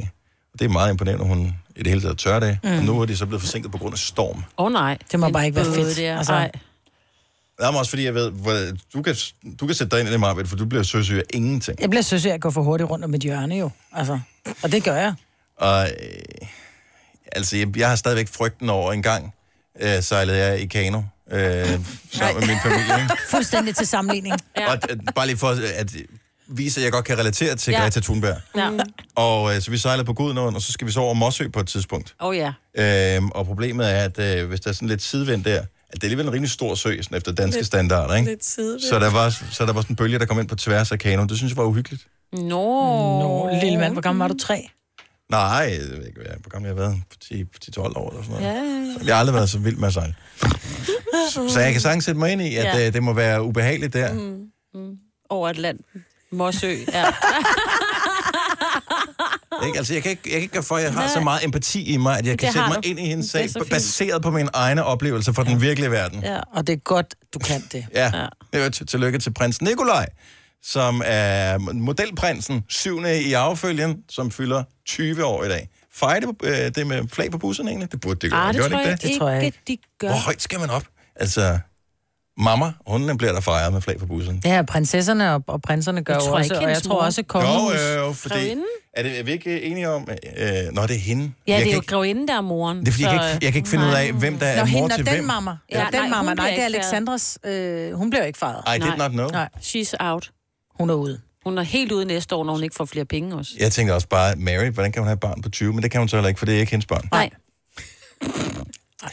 Og det er meget imponerende, at hun i det hele taget tør det. Mm. Og nu er de så blevet forsinket på grund af storm. Åh oh, nej. Det må bare ikke være fedt. Der. Altså, Altså, Det er også fordi, jeg ved, hvor, du, kan, du kan sætte dig ind i det, Marvind, for du bliver søsyg af ingenting. jeg bliver søs af at gå for hurtigt rundt om et hjørne jo. Altså, og det gør jeg. Og øh, altså, jeg, jeg har stadigvæk frygten over en gang, øh, sejlede jeg i kano øh, sammen med min familie. Ikke? Fuldstændig til sammenligning. Ja. Og øh, bare lige for at vise, at jeg godt kan relatere til Ja. Greta Thunberg. Ja. Og øh, så vi sejlede på Gudnåen, og så skal vi så over Mossø på et tidspunkt. Oh, ja. Øhm, og problemet er, at øh, hvis der er sådan lidt sidevind der, at det er alligevel en rimelig stor sø, sådan efter danske Lidt- standarder, ikke? lidt sidevind. Så der, var, så der var sådan en bølge, der kom ind på tværs af kanoen. Det synes jeg var uhyggeligt. Nå. Nå, lille mand, hvor gammel var du? Tre? Nej, jeg ved ikke, hvor gammel jeg har været. 10-12 år eller sådan noget. Ja. Jeg har aldrig været så vild med at sejle. Så jeg kan sagtens sætte mig ind i, at Ja. ja. det, det må være ubehageligt der. Mm. Mm. Over Atlanten. Morsø, ja. Ikke? Altså, jeg kan ikke, jeg kan ikke gøre for, at jeg har Nej. så meget empati i mig, at jeg kan Det sætte har mig du. ind i hendes sag, baseret på mine egne oplevelser fra den virkelige verden. Ja, og det er godt, du kan det. Ja, ja. tillykke til prins Nikolaj, som er modelprinsen, syvende i affølgen, som fylder 20 år i dag. Fejrer det, øh, det med flag på busserne egentlig? Det burde det gøre. Ah, det Gør tror ikke jeg det? ikke, tror jeg ikke. de gør. Hvor højt skal man op? Altså, mamma, hun bliver der fejret med flag på bussen. Ja, prinsesserne og, og prinserne gør Jeg tror også, ikke, og jeg tror også Jo, kongehus. jo, jo, fordi... Er, det, er vi ikke enige om... Øh, nå, det er hende. Ja, jeg det er jo ikke, grevinden, der er moren. det er fordi, jeg, kan ikke, jeg kan ikke finde ud af, hvem der Nå, er mor hende og til den hvem. mamma. Ja, Ja, den nej, mamma. Nej, det er Alexandras... Øh, hun bliver ikke fejret. I did not know. Nej, She's out. Hun er ude. Hun er helt ude næste år, når hun ikke får flere penge også. Jeg tænker også bare, Mary, hvordan kan hun have et barn på 20? Men det kan hun så heller ikke, for det er ikke hendes barn. Nej.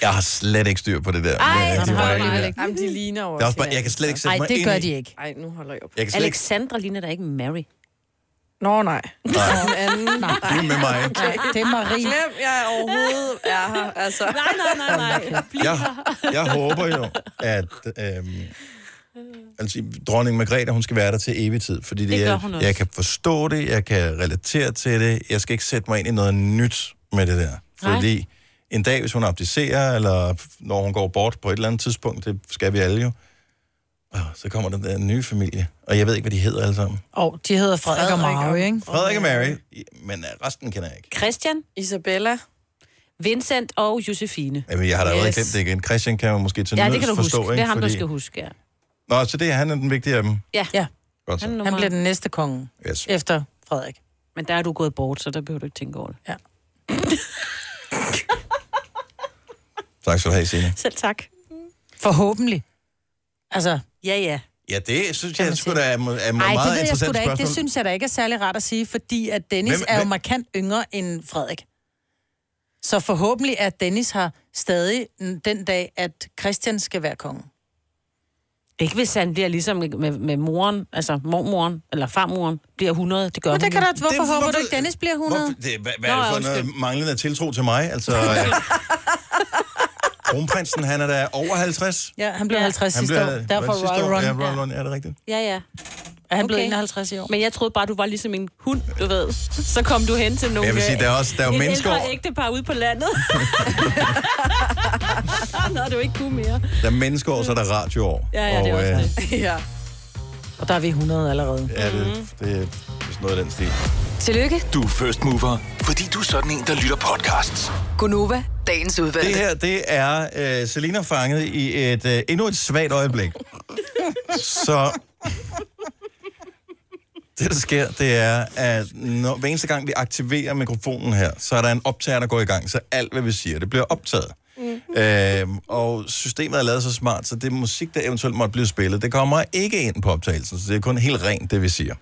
Jeg har slet ikke styr på det der. Ej, med det de har ikke. Jamen, de ligner jo Det er også bare, jeg kan slet ikke sætte Nej, mig det ind gør de ikke. Ej, nu holder jeg op. Jeg kan slet ikke... Alexandra ligner da ikke Mary. Nå, nej. Nej. Den anden. Nej. Du er med mig. Nej, det er Marie. Glem, jeg overhovedet er her. Altså. Nej, nej, nej, nej. Bliv Jeg, jeg håber jo, at øhm, altså, dronning Margrethe, hun skal være der til evig tid, fordi det, Det gør jeg, hun også. jeg kan forstå det, jeg kan relatere til det, jeg skal ikke sætte mig ind i noget nyt med det der. Nej. Fordi en dag, hvis hun abdicerer, eller når hun går bort på et eller andet tidspunkt, det skal vi alle jo, åh, så kommer den der nye familie. Og jeg ved ikke, hvad de hedder alle sammen. Og de hedder Frederik og Frederik og- Mary, ikke? Frederik og Mary, men øh, resten kender jeg ikke. Christian, Isabella. Vincent og Josefine. Jamen, jeg har da allerede Yes. glemt det igen. Christian kan man måske til Ja, det kan du forstå, huske. ikke? Det er ham, du Fordi- skal huske, ja. Nå, så det er han er den vigtige af dem. Ja, Ja, Godt så. han, er han bliver den næste konge Yes. efter Frederik. Men der er du gået bort, så der behøver du ikke tænke over det. Ja. Tak skal du have, Signe. Selv tak. Forhåbentlig. Altså, Ja, ja. Ja, det synes jeg sgu da er, er Nej, meget det ved jeg sgu da ikke. spørgsmål. Det synes jeg da ikke er særlig rart at sige, fordi at Dennis Hvem- er jo hvem- markant yngre end Frederik. Så forhåbentlig at Dennis har stadig den dag, at Christian skal være konge. Ikke hvis han bliver ligesom med, med, moren, altså mormoren, eller farmoren, bliver 100. Det gør Men det kan da, hvorfor Det- håber du hvorfor- ikke, Dennis bliver 100? Hvorfor, det, hvad, hvad Nå, er det for undskyld. noget manglende tiltro til mig? Altså, øh, kronprinsen, han er da over 50. Ja, han blev 50 Han sidste blev- år. Derfor sidste Royal år? Run. Ja, Royal Run, ja, det er rigtigt. Ja, ja. Er han blevet 51 i år? Men jeg troede bare, du var ligesom en hund, du ved. Så kom du hen til nogle... Jeg vil sige, der er også- der er jo et mennesker ældre ægtepar ude på landet. Når du ikke kunne mere. Der er menneskeår, så er der radioår. Ja, ja, det er Og, også øh, det. ja. Og der er vi 100 allerede. Ja, det, det, det er sådan noget af den stil. Tillykke, Du er first mover, fordi du er sådan en, der lytter podcasts. Gunova, dagens udvalgte. Det her, det er øh, Selina fanget i et øh, endnu et svagt øjeblik. Så det, der sker, det er, at når, hver eneste gang, vi aktiverer mikrofonen her, så er der en optager, der går i gang, så alt, hvad vi siger, det bliver optaget. Øhm, og systemet er lavet så smart, så det musik, der eventuelt måtte blive spillet, det kommer ikke ind på optagelsen, så det er kun helt rent, det vi siger.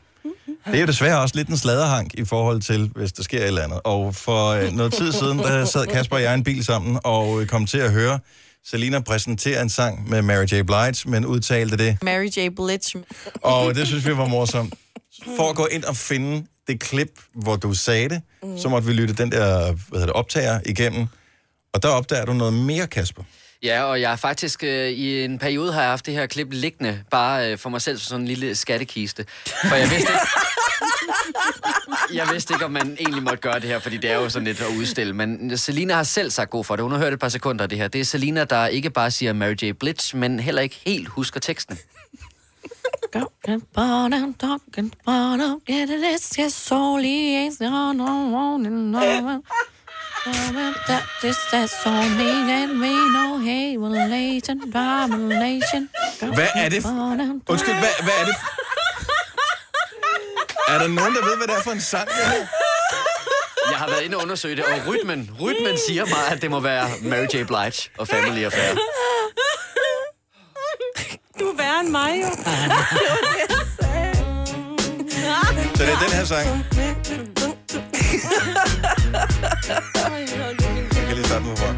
Det er jo desværre også lidt en sladderhank i forhold til, hvis der sker et eller andet. Og for øh, noget tid siden, der sad Kasper og jeg i en bil sammen, og øh, kom til at høre Selina præsentere en sang med Mary J. Blige, men udtalte det. Mary J. Blige. Og det synes vi var morsomt. For at gå ind og finde det klip, hvor du sagde det, mm. så måtte vi lytte den der hvad hedder det, optager igennem. Og der opdager du noget mere, Kasper. Ja, og jeg er faktisk øh, i en periode har jeg haft det her klip liggende, bare øh, for mig selv som sådan en lille skattekiste. For jeg vidste ikke, jeg vidste ikke, om man egentlig måtte gøre det her, fordi det er jo sådan lidt at udstille. Men Selina har selv sagt god for det. Hun har hørt et par sekunder af det her. Det er Selina, der ikke bare siger Mary J. Blige, men heller ikke helt husker teksten. Hvad er det? Undskyld, hvad, hvad er det? Er der nogen, der ved, hvad det er for en sang, det her? Jeg har været inde og undersøge det, og rytmen, rytmen siger mig, at det må være Mary J. Blige og Family Affair. Du er værre end mig, jo. Så det er den her sang. Jeg kan lige starte med for.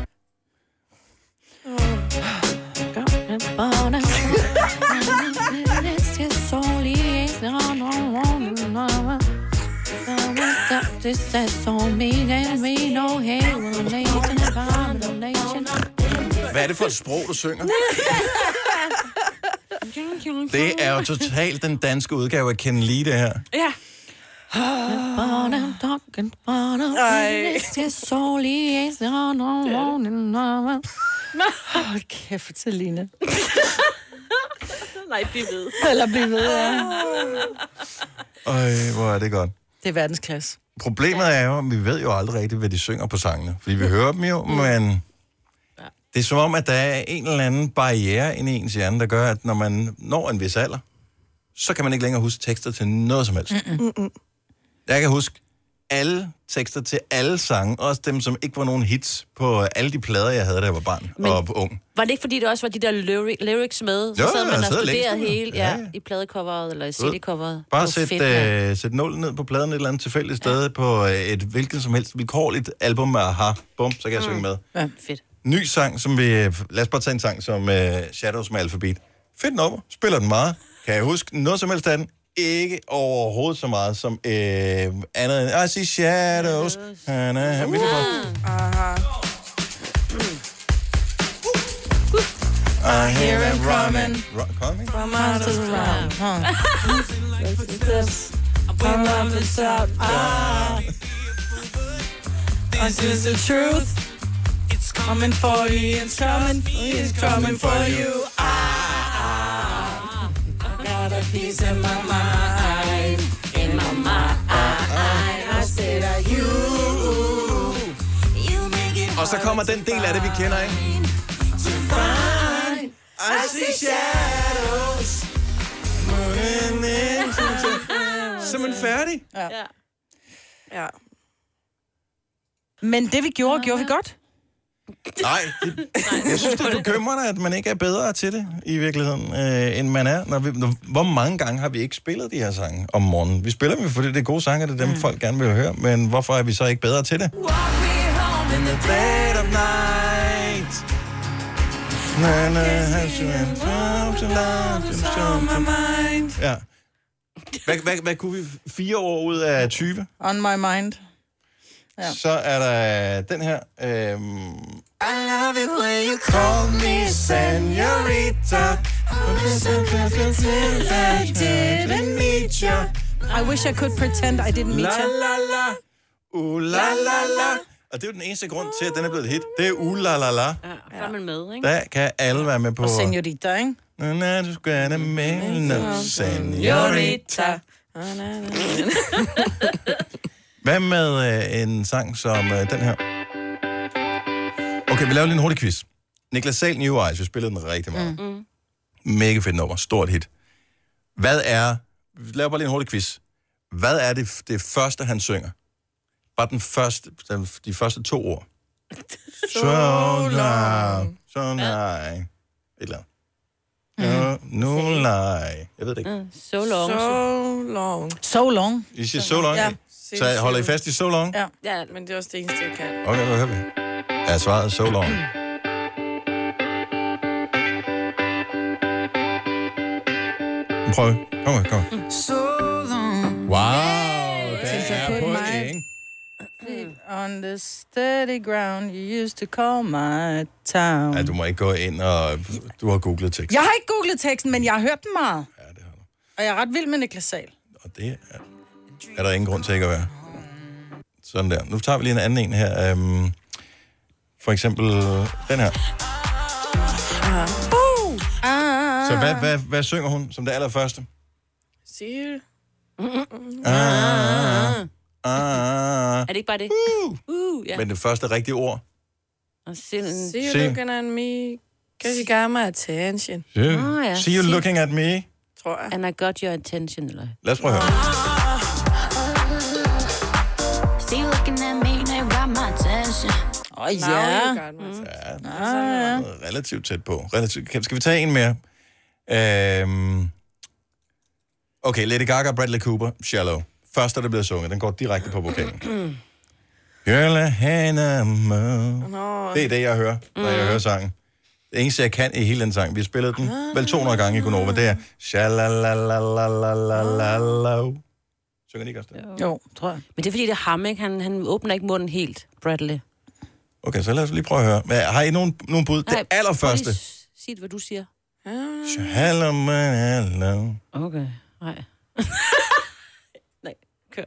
Hvad er det for et sprog, du synger? Det er jo totalt den danske udgave af Ken Lee, det her. Ja. Hold kæft, Selina. Nej, bliv ved. Eller bliv ved, ja. Øj, hvor er det godt. Det er verdensklasse. Problemet er jo, at vi ved jo aldrig rigtigt, hvad de synger på sangene. Fordi vi hører dem jo, men det er som om, at der er en eller anden barriere inde i ens hjerne, der gør, at når man når en vis alder, så kan man ikke længere huske tekster til noget som helst. Mm-mm. Jeg kan huske alle tekster til alle sange, også dem, som ikke var nogen hits på alle de plader, jeg havde, da jeg var barn Men- og ung. Var det ikke, fordi det også var de der lyri- lyrics med? Så Jo, sad man og studerede hele, Ja, ja, ja. i pladecoveret eller i CD-coveret. Bare sæt, fedt, øh, sæt nullet ned på pladen et eller andet tilfældigt sted på øh, et hvilket som helst vilkårligt album med Aha. Bum, så kan jeg Mm. synge med. Ja, fedt. Ny sang, som vi... Lad os bare tage en sang som uh, Shadows med Alphabet. Fedt nummer. Spiller den meget. Kan jeg huske noget som helst af den? Ikke overhovedet så meget som uh, andet end I see shadows. Er, han, vi kan bare, Aha. I hear them coming. Coming? From out of. Come on, this out. Ah. This is the truth. It's coming for you. It's coming. It's coming for you. Ah. A piece in my mind. In my mind. I said, are you? You make it Og så kommer den del af det, vi kender, ikke? fine. I see shadows. Simpelthen færdig. Ja. Ja. Men det vi gjorde, gjorde vi godt. Nej, det, jeg synes, det er bekymrende, at man ikke er bedre til det i virkeligheden, øh, end man er. Når vi, når, hvor mange gange har vi ikke spillet de her sange om morgenen? Vi spiller dem, fordi det er gode sange, det er dem, mm. folk gerne vil høre. Men hvorfor er vi så ikke bedre til det? In the dead of night. Na, na, has you in. Ja. Hvad kunne vi? Fire år ud af 20? On my mind. Ja. Så er der den her. Øhm, I love it when you call me senorita. I didn't meet you. I wish I could pretend I didn't meet La you. la la. Uh, la la la. Og det er jo den eneste grund til, at den er blevet et hit. Det er uh, la la la. Ja, så er man med, ikke? Der kan alle være med på... Og senorita, ikke? Na, na, du skal have med, no, senorita. Hvad med øh, en sang som øh, den her? Okay, vi laver lige en hurtig quiz. Niklas Sahl, New Eyes, vi spillede den rigtig meget. Mm. Mega fedt nummer, stort hit. Hvad er... Vi laver bare lige en hurtig quiz. Hvad er det, det første, han synger? Bare den første, den, de første to ord. So long. So nej. Et eller andet. No, no lie. Jeg ved det ikke. So long. So long. So long. I siger so long? Ja. Så holder I fast i so long? Ja. ja, men det er også det eneste, jeg kan. Okay, nu hører vi. Er svaret so long? Prøv. Kom her, kom her. So long. Wow, Since I er my feet on the steady ground you used to call my town. Ja, du må ikke gå ind og... Du har googlet teksten. Jeg har ikke googlet teksten, men jeg har hørt den meget. Ja, det har du. Og jeg er ret vild med Niklas Sahl. Og det er, er der ingen grund til ikke at være. Sådan der. Nu tager vi lige en anden en her. Øhm, for eksempel den her. Uh. Ah. Så hvad, hvad, hvad synger hun som det allerførste? Sige Ah, ah, ah. Er det ikke bare det? Uh. Uh, ja. Men det første rigtige ord. See you looking at me, cause you got my attention. Yeah. Nå ja. See you looking at me. Tror jeg. And I got your attention, eller? Lad os prøve at høre. Åh, oh, ja. you got my Ja, relativt tæt på. Relativt. Kan- Skal vi tage en mere? Øhm... Okay, Lady Gaga og Bradley Cooper, Shallow. Først er det blevet sunget. Den går direkte på vokalen. Girl, I had a mo- Nå. Det er det, jeg hører, når jeg hører sangen. Det eneste, jeg kan i hele den sang, vi har spillet den vel 200 gange i Gunova, det er Shalalalalalala. Synger de ikke også det? Jo, tror jeg. Men det er fordi, det er ham, ikke? Han, han åbner ikke munden helt, Bradley. Okay, så lad os lige prøve at høre. Men Har I nogen, nogen bud? Nej, Det allerførste. prøv lige Sig det, hvad du siger. Shalalala. Okay, nej. nej, kør.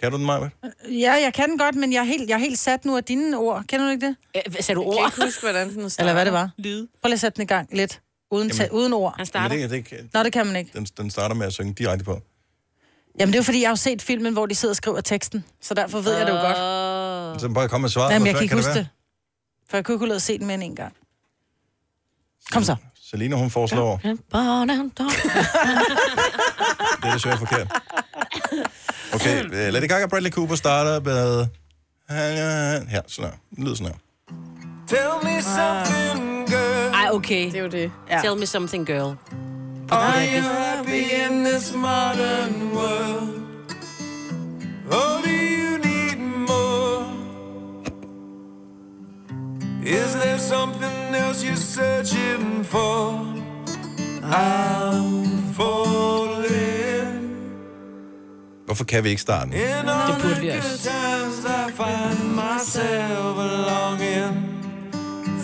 Kan du den, Maja? Ja, jeg kan den godt, men jeg er helt, jeg er helt sat nu af dine ord. Kender du ikke det? Øh, sagde du Jeg kan ord? ikke huske, hvordan den starter. Eller hvad det var? Lyd. Prøv lige at sætte den i gang lidt. Uden, ta- Jamen. uden ord. Han starter. det, det, kan- Nå, det kan man ikke. den, den starter med at synge direkte på. Jamen, det er jo fordi, jeg har set filmen, hvor de sidder og skriver teksten. Så derfor ved jeg det jo godt. Godt. Så bare kom med svaret. Jamen, jeg kan ikke det huske være? det. For jeg kunne ikke have se den mere end en gang. Kom så. Selina, hun foreslår, det er desværre forkert. Okay, uh, Lady Gaga og Bradley Cooper starter med... Her, sådan her. Det lyder sådan her. Tell me something, girl. Ej, okay. Det er jo det. Ja. Tell me something, girl. Are you happy in this modern world? Or Is there something else you're searching for? I'm falling. Hvorfor kan vi ikke starte? den? In all Det burde the vi good også. times I find myself longing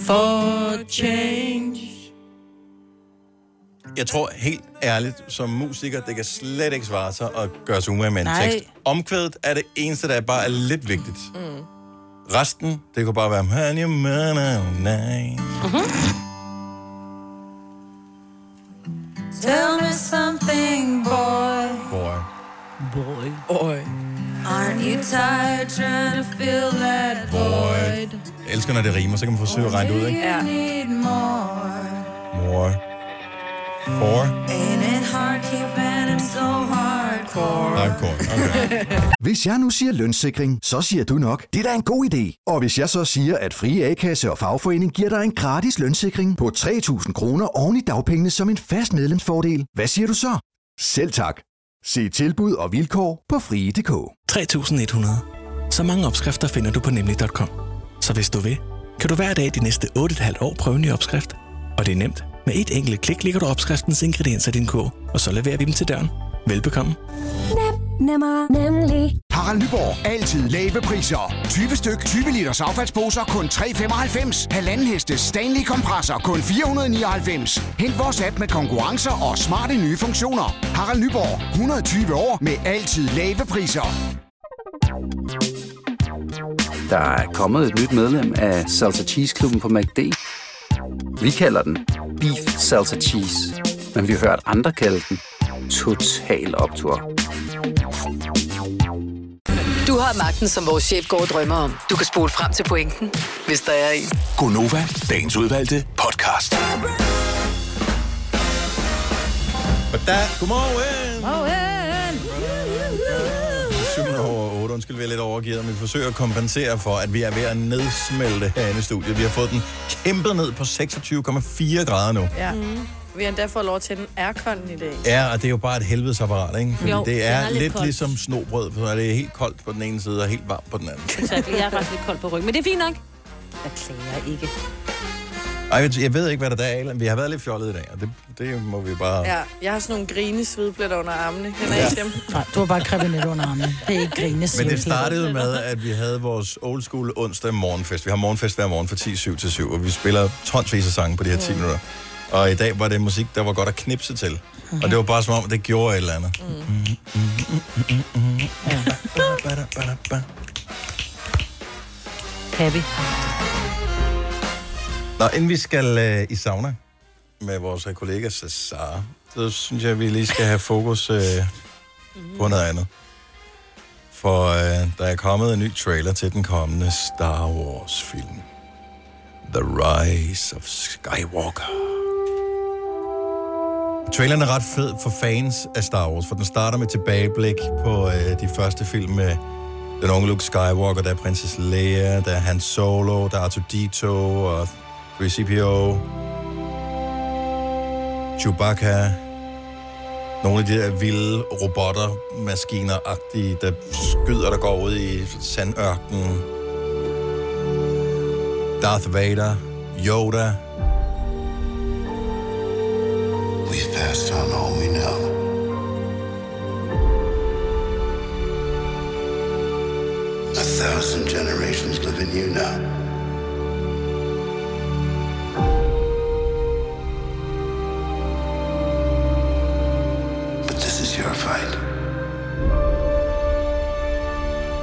For change. Jeg tror helt ærligt, som musiker, det kan slet ikke svare sig at gøre sig umage med en Nej. tekst. Omkvædet er det eneste, der bare er lidt vigtigt. Mm. Resten, det kunne bare være... "Man, you man, oh, nice." Tell me something, boy. Boy. Oj. Aren't you tired trying to fill that void? Jeg elsker, når det rimer, så kan man forsøge at regne ud, ikke? Need more. Mor. For. Ain't it hard keeping it so hardcore? Hardcore. Hardcore. Okay. Hvis jeg nu siger lønssikring, så siger du nok, det er da en god idé. Og hvis jeg så siger, at Frie A-kasse og fagforening giver dig en gratis lønssikring på 3.000 kroner oven i dagpengene som en fast medlemsfordel, hvad siger du så? Selv tak. Se tilbud og vilkår på frie.dk. 3.100. Så mange opskrifter finder du på nemlig.com. Så hvis du vil, kan du hver dag de næste 8,5 år prøve en ny opskrift. Og det er nemt. Med et enkelt klik ligger du opskriftens ingredienser i din kog, og så leverer vi dem til døren. Velbekomme. Nemmer, nemlig. Harald Nyborg. Altid lave priser. 20 styk, 20 liters affaldsposer kun 3,95. Halvanden heste Stanley kompresser kun 499. Hent vores app med konkurrencer og smarte nye funktioner. Harald Nyborg. 120 år med altid lave priser. Der er kommet et nyt medlem af Salsa Cheese Klubben på MACD. Vi kalder den Beef Salsa Cheese, men vi har hørt andre kalde den Total Optor. Du har magten, som vores chef går og drømmer om. Du kan spole frem til pointen, hvis der er en. Gonova, dagens udvalgte podcast. Da, godmorgen. Morgen. 7 over 8. Undskyld, vi er lidt overgivet, men vi forsøger at kompensere for, at vi er ved at nedsmelte herinde i studiet. Vi har fået den kæmpet ned på 26,4 grader nu. Ja. Mm. Vi har endda fået lov til den aircon i dag. Ja, og det er jo bare et helvedes apparat, ikke? Fordi Jo, det er, er lidt lidt ligesom snobrød, for det er helt koldt på den ene side og helt varmt på den anden. Exakt. Jeg er faktisk lidt kold på ryggen, men det er fint nok. Jeg klager ikke. Ej, jeg- jeg ved ikke, hvad der er, Alan. Vi har været lidt fjollet i dag, og det, det må vi bare... Ja, jeg har sådan nogle grine svedpletter under armene. Kender ja. ikke dem? Nej, du har bare krebinet under armen. Det er ikke grine Men det startede med, at vi havde vores old school onsdag morgenfest. Vi har morgenfest hver morgen fra 10-7 til 7, og vi spiller tonsvis af sange på de her 10 minutter. Og i dag var det musik, der var godt at knipse til. Og det var bare som om, det gjorde et eller andet. Happy. Nå, inden vi skal øh, i sauna med vores øh, kollega Cesar, så synes jeg, at vi lige skal have fokus øh, på noget andet. For øh, der er kommet en ny trailer til den kommende Star Wars-film. The Rise of Skywalker. Traileren er ret fed for fans af Star Wars, for den starter med tilbageblik på øh, de første film med den unge Luke Skywalker, der er prinsesse Leia, der er Han Solo, der er R2-D2 og 3CPO, Chewbacca, nogle af de der vilde robotter, maskiner-agtige, der skyder, der går ud i sandørkenen. Darth Vader, Yoda, We've passed on all we know. A thousand generations live in you now. But this is your fight.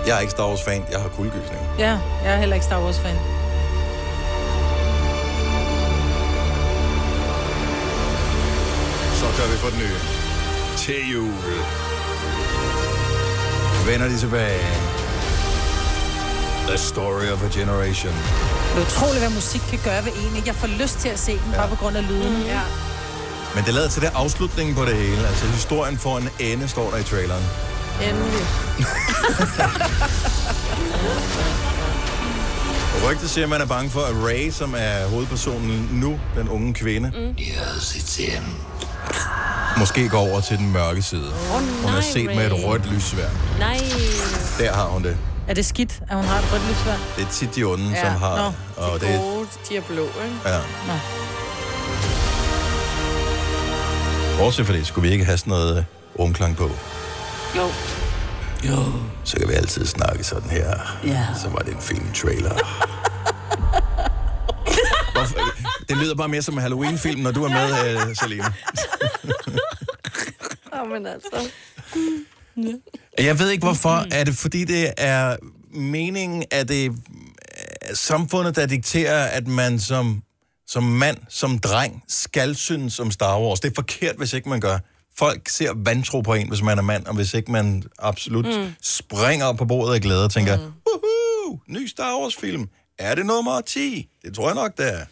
Jeg er ikke Star Wars-fan, jeg har kuldegysninger. Ja, jeg er heller ikke Star Wars-fan. Så gør vi for den nye. Til jul. Vender de tilbage. The story of a generation. Det er utroligt, hvad musik kan gøre ved en. ikke? Jeg får lyst til at se den, bare på grund af lyden. Mm. Ja. Men det lader til det afslutningen på det hele. Altså, historien får en ende, står der i traileren. Endelig. Rygtet siger, at man er bange for, at Ray, som er hovedpersonen nu, den unge kvinde, Yes, it's him. Måske går over til den mørke side. Åh, Hun er nej, set med et rødt lyssvær. Nej. Der har hun det. Er det skidt, at hun har et rødt lysvær? Det er tit de onde, Ja. som har... Nå, og de det, gode, de er blå, ikke? ja. Nå. Bortset for det, skulle vi ikke have sådan noget rumklang på. Jo. Jo. Så kan vi altid snakke sådan her. Ja. Så var det en film-trailer. Det lyder bare mere som en Halloween-film, når du er med, uh, Selina. Men altså. Jeg ved ikke hvorfor. Er det fordi, det er meningen, at det er samfundet, der dikterer, at man som, som mand, som dreng, skal synes om Star Wars? Det er forkert, hvis ikke man gør. Folk ser vantro på en, hvis man er mand, og hvis ikke man absolut Mm. springer op på bordet af glæde og tænker, mm. Woohoo, ny Star Wars-film. Er det nummer 10? Det tror jeg nok, det er.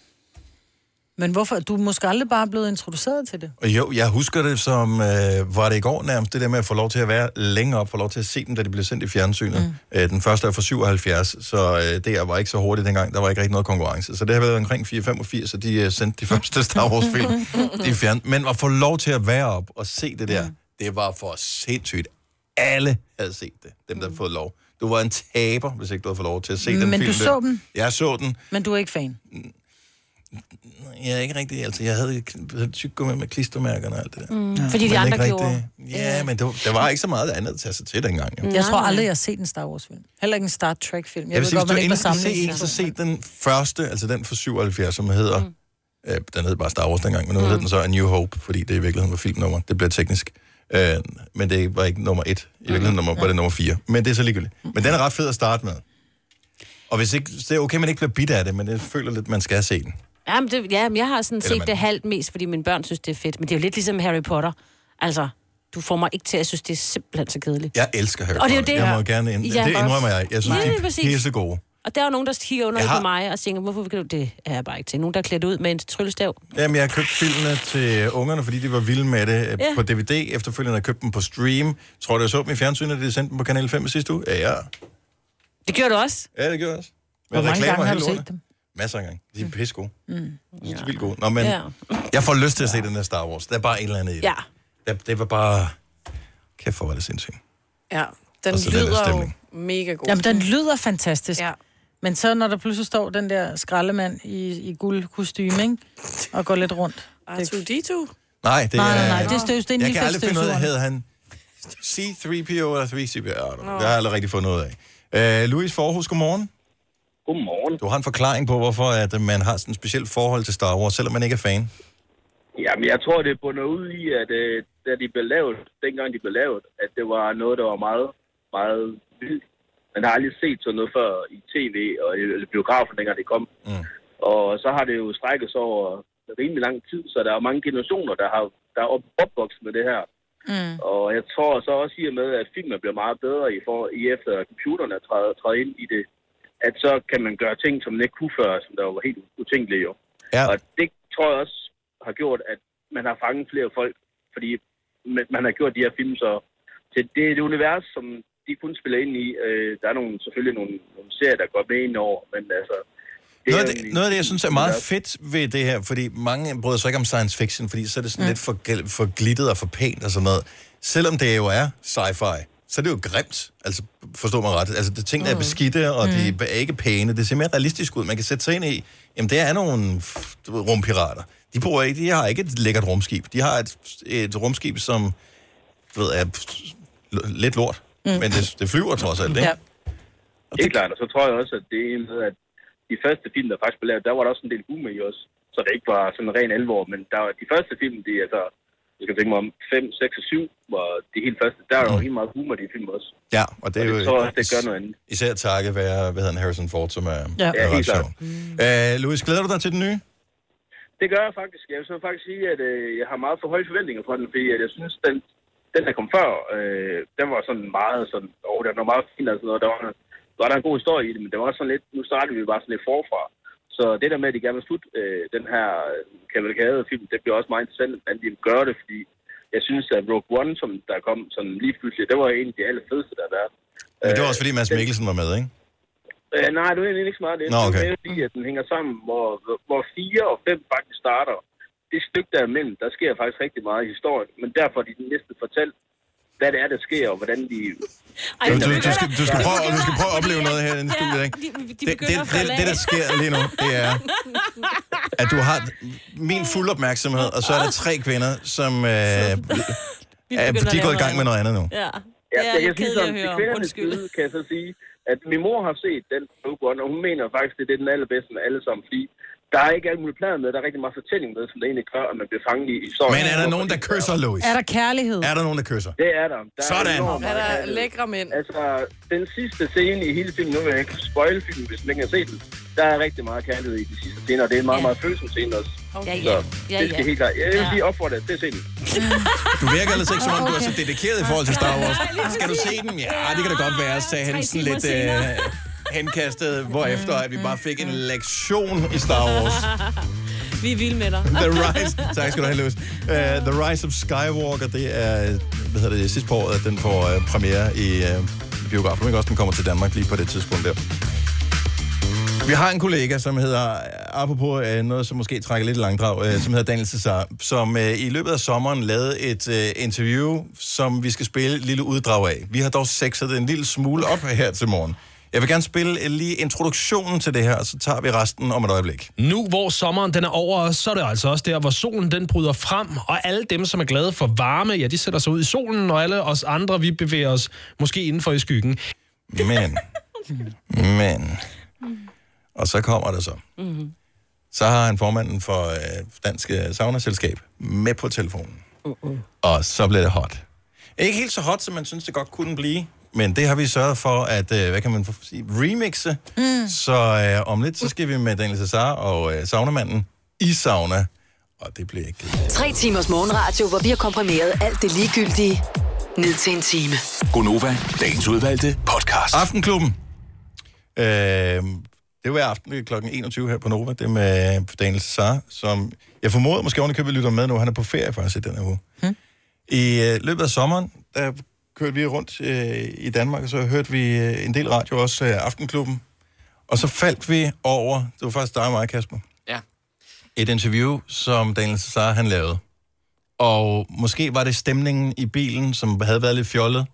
Men hvorfor? Du er måske aldrig bare blevet introduceret til det. Og jo, jeg husker det som, øh, var det i går nærmest, det der med at få lov til at være længere op, få lov til at se dem, da de blev sendt i fjernsynet. Mm. Øh, den første er fra 77, så øh, det var ikke så hurtigt dengang, der var ikke rigtig noget konkurrence. Så det har været omkring 485, så de øh, sendte de første Star Wars-film i fjern. Men at få lov til at være op og se det der, mm. det var for sindssygt. Alle havde set det, dem der havde fået lov. Du var en taber, hvis ikke du havde fået lov til at se den Men film. du der. så den? Jeg så den. Men du er ikke fan. Jeg er ikke rigtig, altså jeg havde tyggegummi med klistermærkerne og alt det der. Mm. Ja. Fordi de Men andre gjorde. Ja, men der, der var ikke så meget andet at tage sig til dengang. Jo. Jeg tror aldrig, jeg har set en Star Wars-film. Heller ikke en Star Trek-film. Jeg, Jeg vil sige, godt, hvis du endelig skal se en, så se den første, altså den fra 77, som hedder, mm. øh, den hed bare Star Wars dengang, men nu mm. hed den så A New Hope, fordi det i virkeligheden var filmnummer. Det bliver teknisk. Øh, men det var ikke nummer et. I virkeligheden nummer, var det nummer fire. Men det er så ligegyldigt. Men den er ret fed at starte med. Og hvis ikke, det er okay, man ikke bliver bidt af det, men jeg føler lidt, man skal se den. Jamen, det, ja, men jeg har sådan Eller set man- det halvt mest, fordi mine børn synes, det er fedt. Men det er jo lidt ligesom Harry Potter. Altså, du får mig ikke til at synes, det er simpelthen så kedeligt. Jeg elsker Harry Og det er jo Potter. det, Jeg må gerne ind. Ja, det indrømmer jeg. Jeg synes, Ja, de er pisse gode. Og der er nogen, der kigger under har... på mig og tænker, hvorfor kan du det? Er jeg bare ikke til. Nogen, der er klædt ud med en tryllestav. Jamen, jeg har købt filmene til ungerne, fordi de var vilde med det øh, Ja. på DVD. Efterfølgende har jeg købt dem på stream. Tror du, jeg så dem i fjernsynet, da de sendte dem på Kanal 5 i sidste uge? Ja, ja. Det gjorde du også? Ja, det gjorde jeg også. Hvor mange gange har du set dem? Masser af gange. De er pisse gode. Mm. De er vildt gode. Nå, men Ja. jeg får lyst til at se den der Star Wars. Der er bare et eller andet i det. Ja. Det, det var bare... Kæft for, hvor er det sindssygt. Ja, den Og så den lyder jo stemning. mega god. Jamen, den lyder fantastisk. Ja. Men så når der pludselig står den der skraldemand i, i guldkostyme, ikke? Og går lidt rundt. R2-D2? Nej, det Nej, er... nej, nej, det er støvs- det er en Jeg kan aldrig finde ud af, hed han C-3PO eller 3CPO? Det har jeg aldrig rigtig fundet ud af. Uh, Louis Forhus, godmorgen. Godmorgen. Du har en forklaring på, hvorfor at man har sådan et specielt forhold til Star Wars, selvom man ikke er fan. Jamen, jeg tror, det bunder ud i, at øh, da de blev lavet, dengang de blev lavet, at det var noget, der var meget, meget vildt. Man har aldrig set sådan noget før i tv og i eller biografen, dengang det kom. Mm. Og så har det jo strækket sig over rimelig lang tid, så der er mange generationer, der har der er op- opvokset med det her. Mm. Og jeg tror så også i og med, at filmen bliver meget bedre i, for, i efter at computerne træder, træder ind i det, at så kan man gøre ting, som man ikke kunne før, som der var helt utænkelige jo. Ja. Og det tror jeg også har gjort, at man har fanget flere folk, fordi man, har gjort de her film, så, så det er et univers, som de kun spiller ind i. Øh, der er nogle, selvfølgelig nogle, nogle serier, der går med ind over, men altså... Det Noget er af, det, noget af det, jeg synes er meget fedt ved det her, fordi mange bryder sig ikke om science fiction, fordi så er det sådan mm. lidt for, for glittet og for pænt og sådan noget. Selvom det jo er sci-fi, så er det jo grimt. Altså, forstå mig ret. Altså, det tingene er beskidte, og mm. de er ikke pæne. Det ser mere realistisk ud. Man kan sætte sig ind i, jamen, det er nogle rumpirater. De, bor ikke, de har ikke et lækkert rumskib. De har et, et rumskib, som ved, er lidt lort. Mm. Men det, det flyver trods alt, ikke? Ja. Helt klart, og så tror jeg også, at det er med, at de første film, der faktisk blev lavet, der var der også en del humor i os. Så det ikke var sådan ren alvor, men der var de første film, de altså, jeg skal tænke mig om 5, 6 og 7, var de helt første, der er jo helt meget humor i de film også. Ja, og det er Og jo... det tror jeg også, det gør noget andet. Især takket være, hvad hedder han, Harrison Ford, som er, Ja. er Ja, ret helt sjov. Uh, Louis, glæder du dig til den nye? Det gør jeg faktisk. Jeg vil så faktisk sige, at øh, jeg har meget for høje forventninger for den, fordi at jeg synes, den, den der kom før, øh, den var sådan meget sådan, åh, den var meget fin og sådan noget. Der var, der var der en god historie i det, men det var også sådan lidt, nu startede vi bare sådan lidt forfra. Så det der med, at de gerne vil slutte øh, den her kavalkade-film, det bliver også meget interessant, at de gøre det, fordi jeg synes, at Rogue One, som der kom sådan lige pludselig, det var en af de allerfedeste, der været. Men det var også fordi Mads Mikkelsen var med, ikke? Øh, nej, det er egentlig ikke så meget det. Nå, okay. Det er fordi, at den hænger sammen, hvor, hvor 4 og 5 faktisk starter. Det stykke der imellem, der sker faktisk rigtig meget i historien, men derfor er de næsten fortalt, hvad det er, der sker, og hvordan de... Du, du, du, skal, du, skal prøve, du skal prøve at opleve noget her i den studie, ikke? de Det, det, det, det, af. der sker lige nu, det er, at du har min fulde opmærksomhed, og så er der tre kvinder, som øh, er, de er gået i gang med noget andet nu. Ja. Ja, Det er jeg sådan, at til kvindernes side kan jeg så sige, at min mor har set den Rogue One, og hun mener faktisk, at det er den allerbedste med alle sammen, fordi der er ikke alt muligt planer med, der er rigtig meget fortælling med, som det egentlig gør, at man bliver fanget i historien. Men er der nogen, der kysser, Louis? Er der kærlighed? Er der nogen, der kysser? Det er der. der Sådan. Er, enormt Er der lækre mænd? Altså, den sidste scene i hele filmen, nu vil jeg ikke spoil filmen, hvis man ikke har set den, der er rigtig meget kærlighed i de sidste scener, og det er en meget, meget følsom scene også. Ja, Så ja. Ja, det skal ja. helt klart. Jeg vil Ja. sige opfordre dig til at se den. Du virker altså ikke, som om du er så dedikeret i forhold til Star Wars. Skal du se den? Ja, det kan da godt være, sagde han sådan lidt øh, henkastet, hvorefter at vi bare fik en lektion i Star Wars. Vi er vilde med dig. The Rise. Tak skal du have, Louis. Uh, The Rise of Skywalker, det er, hvad hedder det, sidste på året, at den får uh, premiere i uh, biografen. Men også den kommer til Danmark lige på det tidspunkt der. Vi har en kollega, som hedder, apropos uh, noget, som måske trækker lidt langdrag, uh, som hedder Daniel Cesar, som uh, i løbet af sommeren lavede et uh, interview, som vi skal spille et lille uddrag af. Vi har dog sexet det en lille smule op her til morgen. Jeg vil gerne spille lige introduktionen til det her, og så tager vi resten om et øjeblik. Nu hvor sommeren den er over os, så er det altså også der, hvor solen den bryder frem, og alle dem, som er glade for varme, ja, de sætter sig ud i solen, og alle os andre, vi bevæger os måske indenfor i skyggen. Men, men, og så kommer det så. Mm-hmm. Så har han formanden for øh, Dansk øh, Sauna-selskab med på telefonen. Uh-uh. Og så bliver det hot. Ikke helt så hot, som man synes, det godt kunne blive. Men det har vi sørget for at, øh, hvad kan man sige, remixe. Mm. Så øh, om lidt, så skal vi med Daniel Cesar og øh, saunamanden i sauna. Og det bliver ikke. Tre timers morgenradio, hvor vi har komprimeret alt det ligegyldige ned til en time. Gonova, dagens udvalgte podcast. Aftenklubben. Øh, det var i aften kl. 21 her på Nova. Det er med Daniel Cesar, som jeg formoder måske ovenikøbet lytter med nu. Han er på ferie faktisk i den her uge. Hmm. I øh, løbet af sommeren, der kørte vi rundt øh, i Danmark, og så hørte vi øh, en del radio, også øh, Aftenklubben. Og så faldt vi over, det var faktisk dig og mig, Kasper, Ja. et interview, som Daniel Cesar han lavede. Og måske var det stemningen i bilen, som havde været lidt fjollet.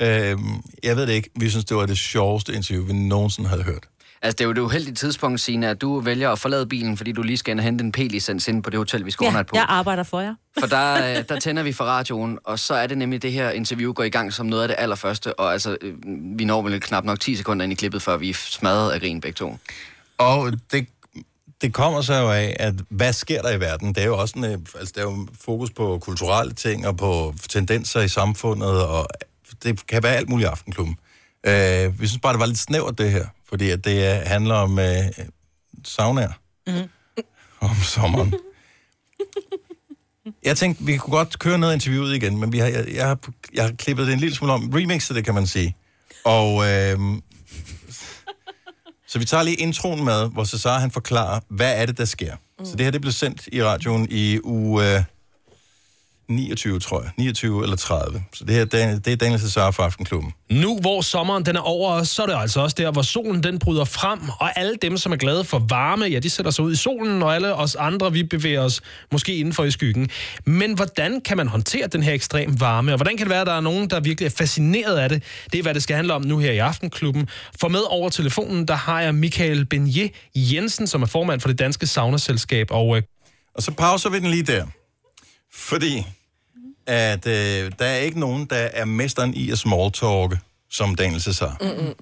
Øh, jeg ved det ikke. Vi synes, det var det sjoveste interview, vi nogensinde havde hørt. Altså, det er jo det uheldige tidspunkt, Signe, at du vælger at forlade bilen, fordi du lige skal ind og hente en P-licens inde på det hotel, vi skal Ja, på. jeg arbejder for jer. For der, øh, der tænder vi for radioen, og så er det nemlig det her interview går i gang som noget af det allerførste, og altså, øh, vi når vel knap nok 10 sekunder ind i klippet, før vi er smadret af grin begge to. Og det, det kommer så jo af, at hvad sker der i verden? Det er jo også en, øh, altså, der er jo fokus på kulturelle ting og på tendenser i samfundet, og det kan være alt muligt i Aftenklubben. Øh, vi synes bare, det var lidt snævert, det her, fordi at det øh, handler om øh, saunaer Mm. om sommeren. Jeg tænkte, vi kunne godt køre noget interviewet igen, men vi har, jeg, jeg, har, jeg har klippet det en lille smule om. Remixet det, kan man sige. Og øh, så vi tager lige introen med, hvor Cesar han forklarer, hvad er det, der sker. Mm. Så det her, det blev sendt i radioen i uge øh, 29, tror jeg. 29 eller 30. Så det her, det er, det er Daniel Cesar fra Aftenklubben. Nu hvor sommeren den er over så er det altså også der, hvor solen den bryder frem, og alle dem, som er glade for varme, ja, de sætter sig ud i solen, og alle os andre, vi bevæger os måske indenfor i skyggen. Men hvordan kan man håndtere den her ekstrem varme, og hvordan kan det være, at der er nogen, der virkelig er fascineret af det? Det er, hvad det skal handle om nu her i Aftenklubben. For med over telefonen, der har jeg Michael Benje Jensen, som er formand for det danske saunaselskab, og... Øh, Og så pauser vi den lige der. Fordi at øh, der er ikke nogen, der er mesteren i at smalltalke, som Daniel Cesar. Mm-mm.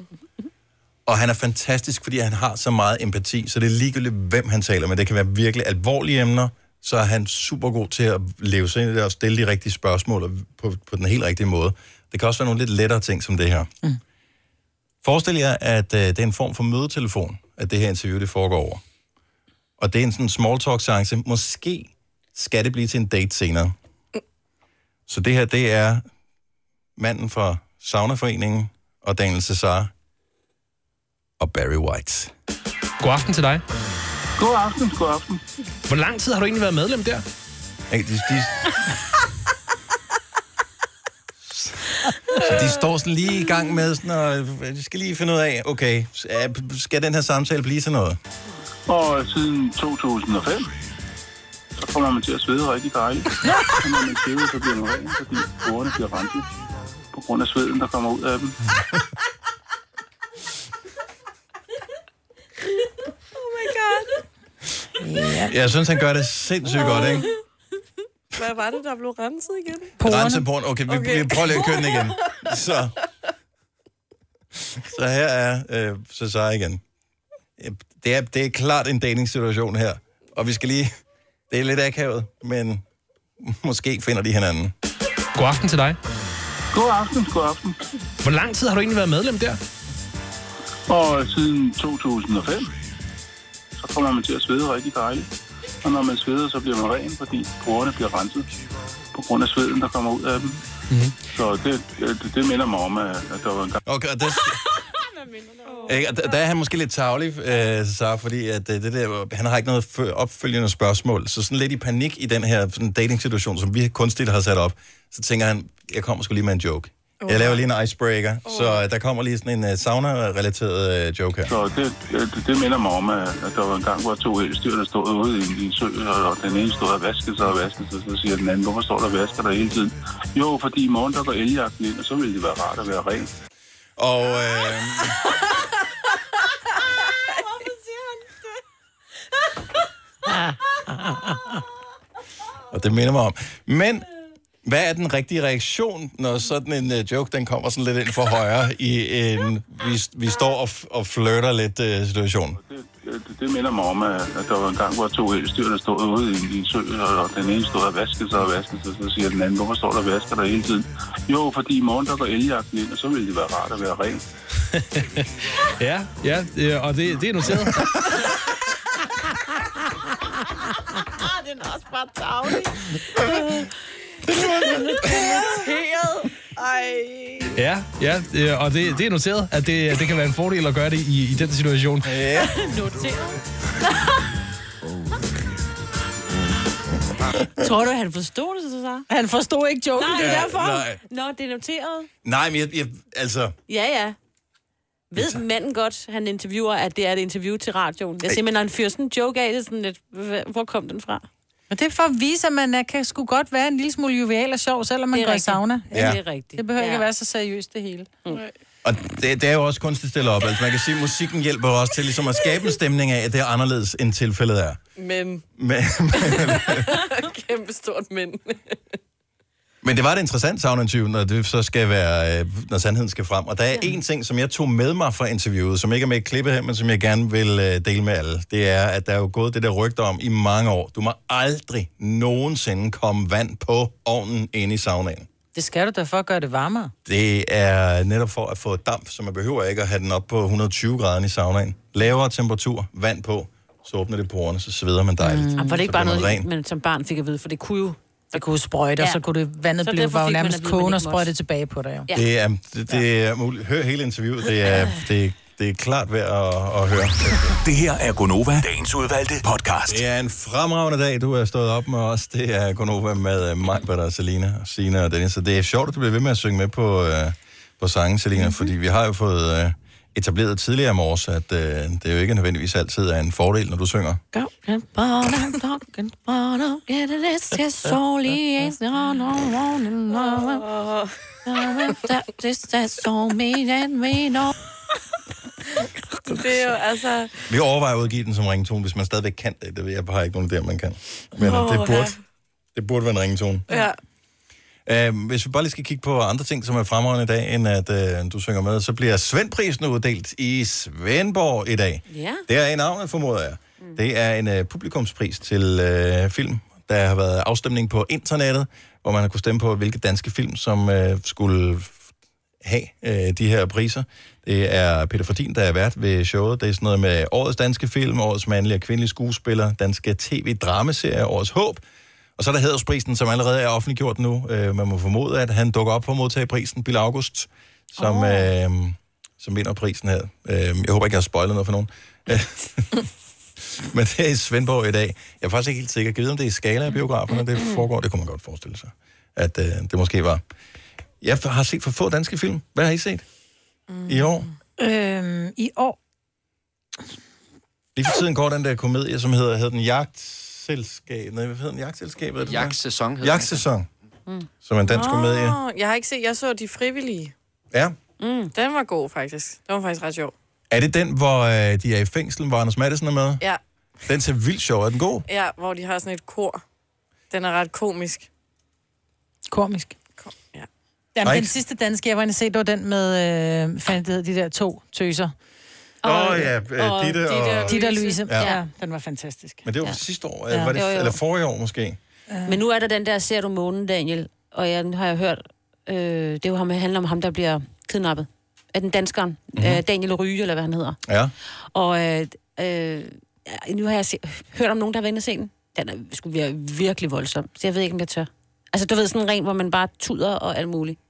Og han er fantastisk, fordi han har så meget empati, så det er ligegyldigt, hvem han taler med. Det kan være virkelig alvorlige emner, så er han super god til at leve sig ind i det og stille de rigtige spørgsmål på, på den helt rigtige måde. Det kan også være nogle lidt lettere ting som det her. Mm. Forestil jer, at øh, det er en form for mødetelefon, at det her interview det foregår over. Og det er en sådan small talk seance. Måske skal det blive til en date senere. Så det her, det er manden fra Saunaforeningen og Daniel Cesar og Barry White. god aften til dig. God aften, god aften. Hvor lang tid har du egentlig været medlem der? Hey, de, de, så de står sådan lige i gang med sådan, og de skal lige finde ud af, okay, skal den her samtale blive til noget? Og siden 2005, så kommer man til at svede rigtig dejligt. Og når man tæver, så bliver man ren, fordi borerne bliver renset på grund af sveden, der kommer ud af dem. Oh my god. Ja. Jeg synes, han gør det sindssygt godt, ikke? Hvad var det, der blev renset igen? Renseporn. Okay, vi, okay. vi prøver lige at køre den igen. Så, så her er øh, Cesar igen. Det er, det er klart en dating-situation her. Og vi skal lige... Det er lidt akavet, men måske finder de hinanden. God aften til dig. God aften, god aften. Hvor lang tid har du egentlig været medlem der? Og siden 2005, så kommer man til at svede rigtig dejligt. Og når man sveder, så bliver man ren, fordi borerne bliver renset på grund af sveden, der kommer ud af dem. Mm-hmm. Så det, det, det minder mig om, at, at der var en gang... Okay, og det, Ikke? Og der, der er han måske lidt tavlig, øh, så fordi at, øh, det der, han har ikke noget fø- opfølgende spørgsmål. Så sådan lidt i panik i den her sådan dating-situation, som vi kunstigt har sat op, så tænker han, jeg kommer sgu lige med en joke. Jeg laver lige en icebreaker, så øh, der kommer lige sådan en uh, sauna-relateret uh, joke her. Så det, det, det minder mig om, at, at der var en gang, hvor to elstyr, der stod ude i, en- i en sø, og, og den ene stod og vaskede sig og vaskede sig, så siger den anden, hvorfor står der og vasker der hele tiden? Jo, fordi i morgen der går eljagten ind, og så ville det være rart at være ren. Og øh, og det minder mig om. Men hvad er den rigtige reaktion, når sådan en uh, joke, den kommer sådan lidt ind for højre i en, vi, vi står og, og flirter lidt uh, situation? Det, det minder mig om, at, der var en gang, hvor to elstyr, der stod ude i, i en sø, og, den ene stod og vaskede sig og vaskede sig, så siger den anden, hvorfor står der og vasker der hele tiden? Jo, fordi i morgen der går eljagten ind, og så ville det være rart at være ren. Ja, ja, øh, og det, det er noteret. Den er også bare tavlig. Irriteret. Ej. Ja, ja, og det, det er noteret, at det, det kan være en fordel at gøre det i, i den situation. Ja. Noteret. Tror du, han forstod det, så så? Han forstod ikke joken, Nej. det er Ja, derfor. nej. Nå, det er noteret. Nej, men jeg, jeg, altså... Ja, ja. Ved manden godt, han interviewer, at det er et interview til radioen? Jeg siger, men når han fyrer sådan en joke af, det er sådan lidt, "Hva- hvor kom den fra? Men det er for at vise, at man er, kan sgu godt være en lille smule jovial og sjov, selvom man går i rigtigt. sauna. Ja. Det er rigtigt. Det behøver ikke Ja. at være så seriøst, det hele. Mm. Og det, det er jo også kunstigt stillet op. Altså man kan sige, at musikken hjælper jo også til ligesom at skabe en stemning af, at det er anderledes, end tilfældet er. Men, Men, kæmpe stort men. men det var et interessant savninterview, når det så skal være, øh, når sandheden skal frem. Og der er en ting, som jeg tog med mig fra interviewet, som ikke er med i klippet her, men som jeg gerne vil øh, dele med alle. Det er, at der er jo gået det der rygte om i mange år. Du må aldrig nogensinde komme vand på ovnen inde i saunaen. Det skal du da for at gøre det varmere. Det er netop for at få damp, så man behøver ikke at have den op på 120 grader i saunaen. Lavere temperatur, vand på, så åbner det porerne, så sveder man dejligt. Mm. Var det ikke så bare noget, ren. man som barn fik at vide, for det kunne jo... Det kunne sprøjte, ja. og så kunne det, vandet Så blive, derfor var jo fik man nærmest kogende og sprøjte tilbage på dig. Jo. Ja. Det er, det, det er muligt. Hør hele interviewet. Det er, det, det er klart værd at, at høre. Det her er Gonova, dagens udvalgte podcast. Det er en fremragende dag, du er stået op med os. Det er Gonova med uh, mig, og Selina, og Sina og Dennis. Så det er sjovt, at du bliver ved med at synge med på, uh, på sangen, Selina, Mhm. mm-hmm. fordi vi har jo fået uh, etableret tidligere i morges, at uh, det jo ikke nødvendigvis altid er en fordel, når du synger. Det er jo altså... Vi overvejer at udgive den som ringtone, hvis man stadigvæk kan det. Det ved jeg bare ikke nogen der, man kan. Men oh, det, ja. burde, det burde være en ringtone. Ja. Uh, hvis vi bare lige skal kigge på andre ting, som er fremragende i dag, end at uh, du synger med, så bliver Svendprisen uddelt i Svendborg i dag. Ja. Det er en navn, formoder jeg. Mm. Det er en uh, publikumspris til uh, film. Der har været afstemning på internettet, hvor man har kunnet stemme på, hvilke danske film, som uh, skulle have øh, de her priser. Det er Peter Fordin, der er vært ved showet. Det er sådan noget med årets danske film, årets mandlige og kvindelige skuespiller, danske tv-dramaserie, årets håb. Og så er der hædersprisen, som allerede er offentliggjort nu. Øh, man må formode, at han dukker op for at modtage prisen, Bill August, som, oh. øh, som vinder prisen her. Øh, jeg håber ikke, jeg har spoilet noget for nogen. Men det er i Svendborg i dag. Jeg er faktisk ikke helt sikker. Jeg ved, om det er i skala af biograferne, det foregår. Det kunne man godt forestille sig, at øh, det måske var. Jeg har set for få danske film. Hvad har I set mm. i år? Øhm, I år, Lige for tiden går den der komedie, som hedder, hedder den Jagtselskab. Nej, hvad hedder den? Jagtselskabet? er det Jagtsæson hedder. Jagtsæson. Mm. Som en dansk komedie. Åh, jeg har ikke set, jeg så De Frivillige. Ja. Mm. Den var god, faktisk. Den var faktisk ret sjov. Er det den, hvor øh, de er i fængsel, hvor Anders Madsen er med? Ja, Den ser vildt sjov. Er den god? ja, hvor de har sådan et kor. Den er ret komisk. komisk. Ja. Jamen, den sidste danske, jeg var inde at se, det var den med, øh, fandt det de der to tøser. Åh oh, ja, øh, Ditte og... Ditte og Louise. Ja. Ja. den var fantastisk. Men det var Ja. sidste år, Ja. var det, Jo, jo. eller forrige år måske? Men nu er der den der, ser du månen, Daniel, og jeg, har jeg hørt, øh, det jo ham, handler om ham, der bliver kidnappet af den danskeren, mm-hmm. øh, Daniel Ryge, eller hvad han hedder. Ja. Og øh, øh, nu har jeg se, hørt om nogen, der har været inde og den. Den er, skulle være virkelig voldsom, så jeg ved ikke, om jeg tør. Altså, du ved, sådan en ren, hvor man bare tuder og alt muligt.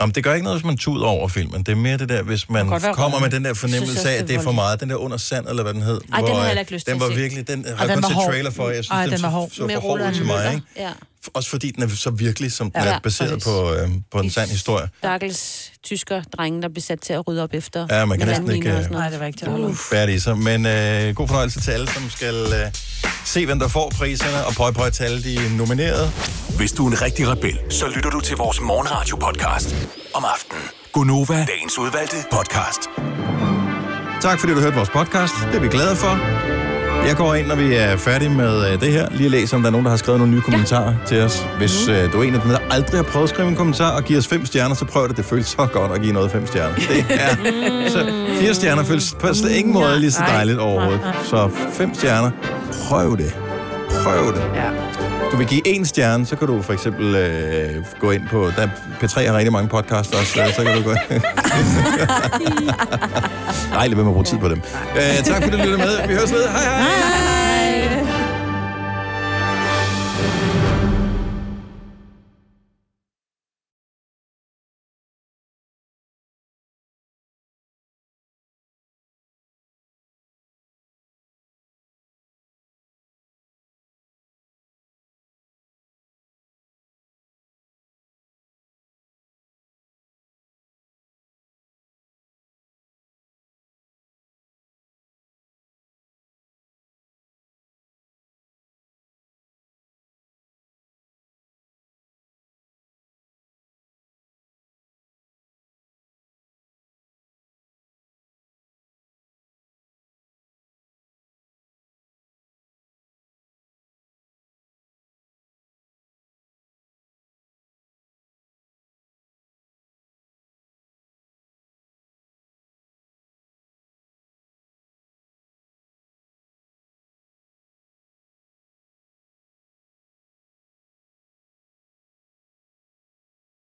Om det gør ikke noget, hvis man tuder over filmen. Det er mere det der, hvis man kommer med røven. den der fornemmelse Synes af, at det er for meget. Den der under sand, eller hvad den hed. Ej, den har jeg øh, ikke lyst Den var virkelig, den har jeg kun set trailer for. Jeg synes, Ej, den, den så, så Med for hård til mig, ikke? Ja. Også fordi den er så virkelig, som den Ja. er baseret på, øh, på en sand historie. Stakkels tysker drenge, der blev sat til at rydde op efter. Ja, man kan næsten ikke, øh. Nej, det var ikke til. Færdig så. Men øh, god fornøjelse til alle, som skal øh, se, hvem der får priserne, og prøve prøve til alle de nominerede. Hvis du er en rigtig rebel, så lytter du til vores morgenradio-podcast om aftenen. Gunova, dagens udvalgte podcast. Tak fordi du hørte vores podcast. Det er vi glade for. Jeg går ind, når vi er færdige med øh, det her. Lige læser, om der er nogen, der har skrevet nogle nye kommentarer ja. til os. Hvis Mhm. øh, du er en af dem, der aldrig har prøvet at skrive en kommentar og give os fem stjerner, så prøv det. Det føles så godt at give noget fem stjerner. Det er, så fire stjerner føles på slet ingen måde lige så dejligt overhovedet. Så fem stjerner. Prøv det. Prøv det. Ja. Du vil give en stjerne, så kan du for eksempel øh, gå ind på... Der, P3 har rigtig mange podcasts også, øh, så kan du gå Nej, lad være med at bruge tid på dem. Øh, tak fordi du lyttede med. Vi høres ved. Hej hej. Hej.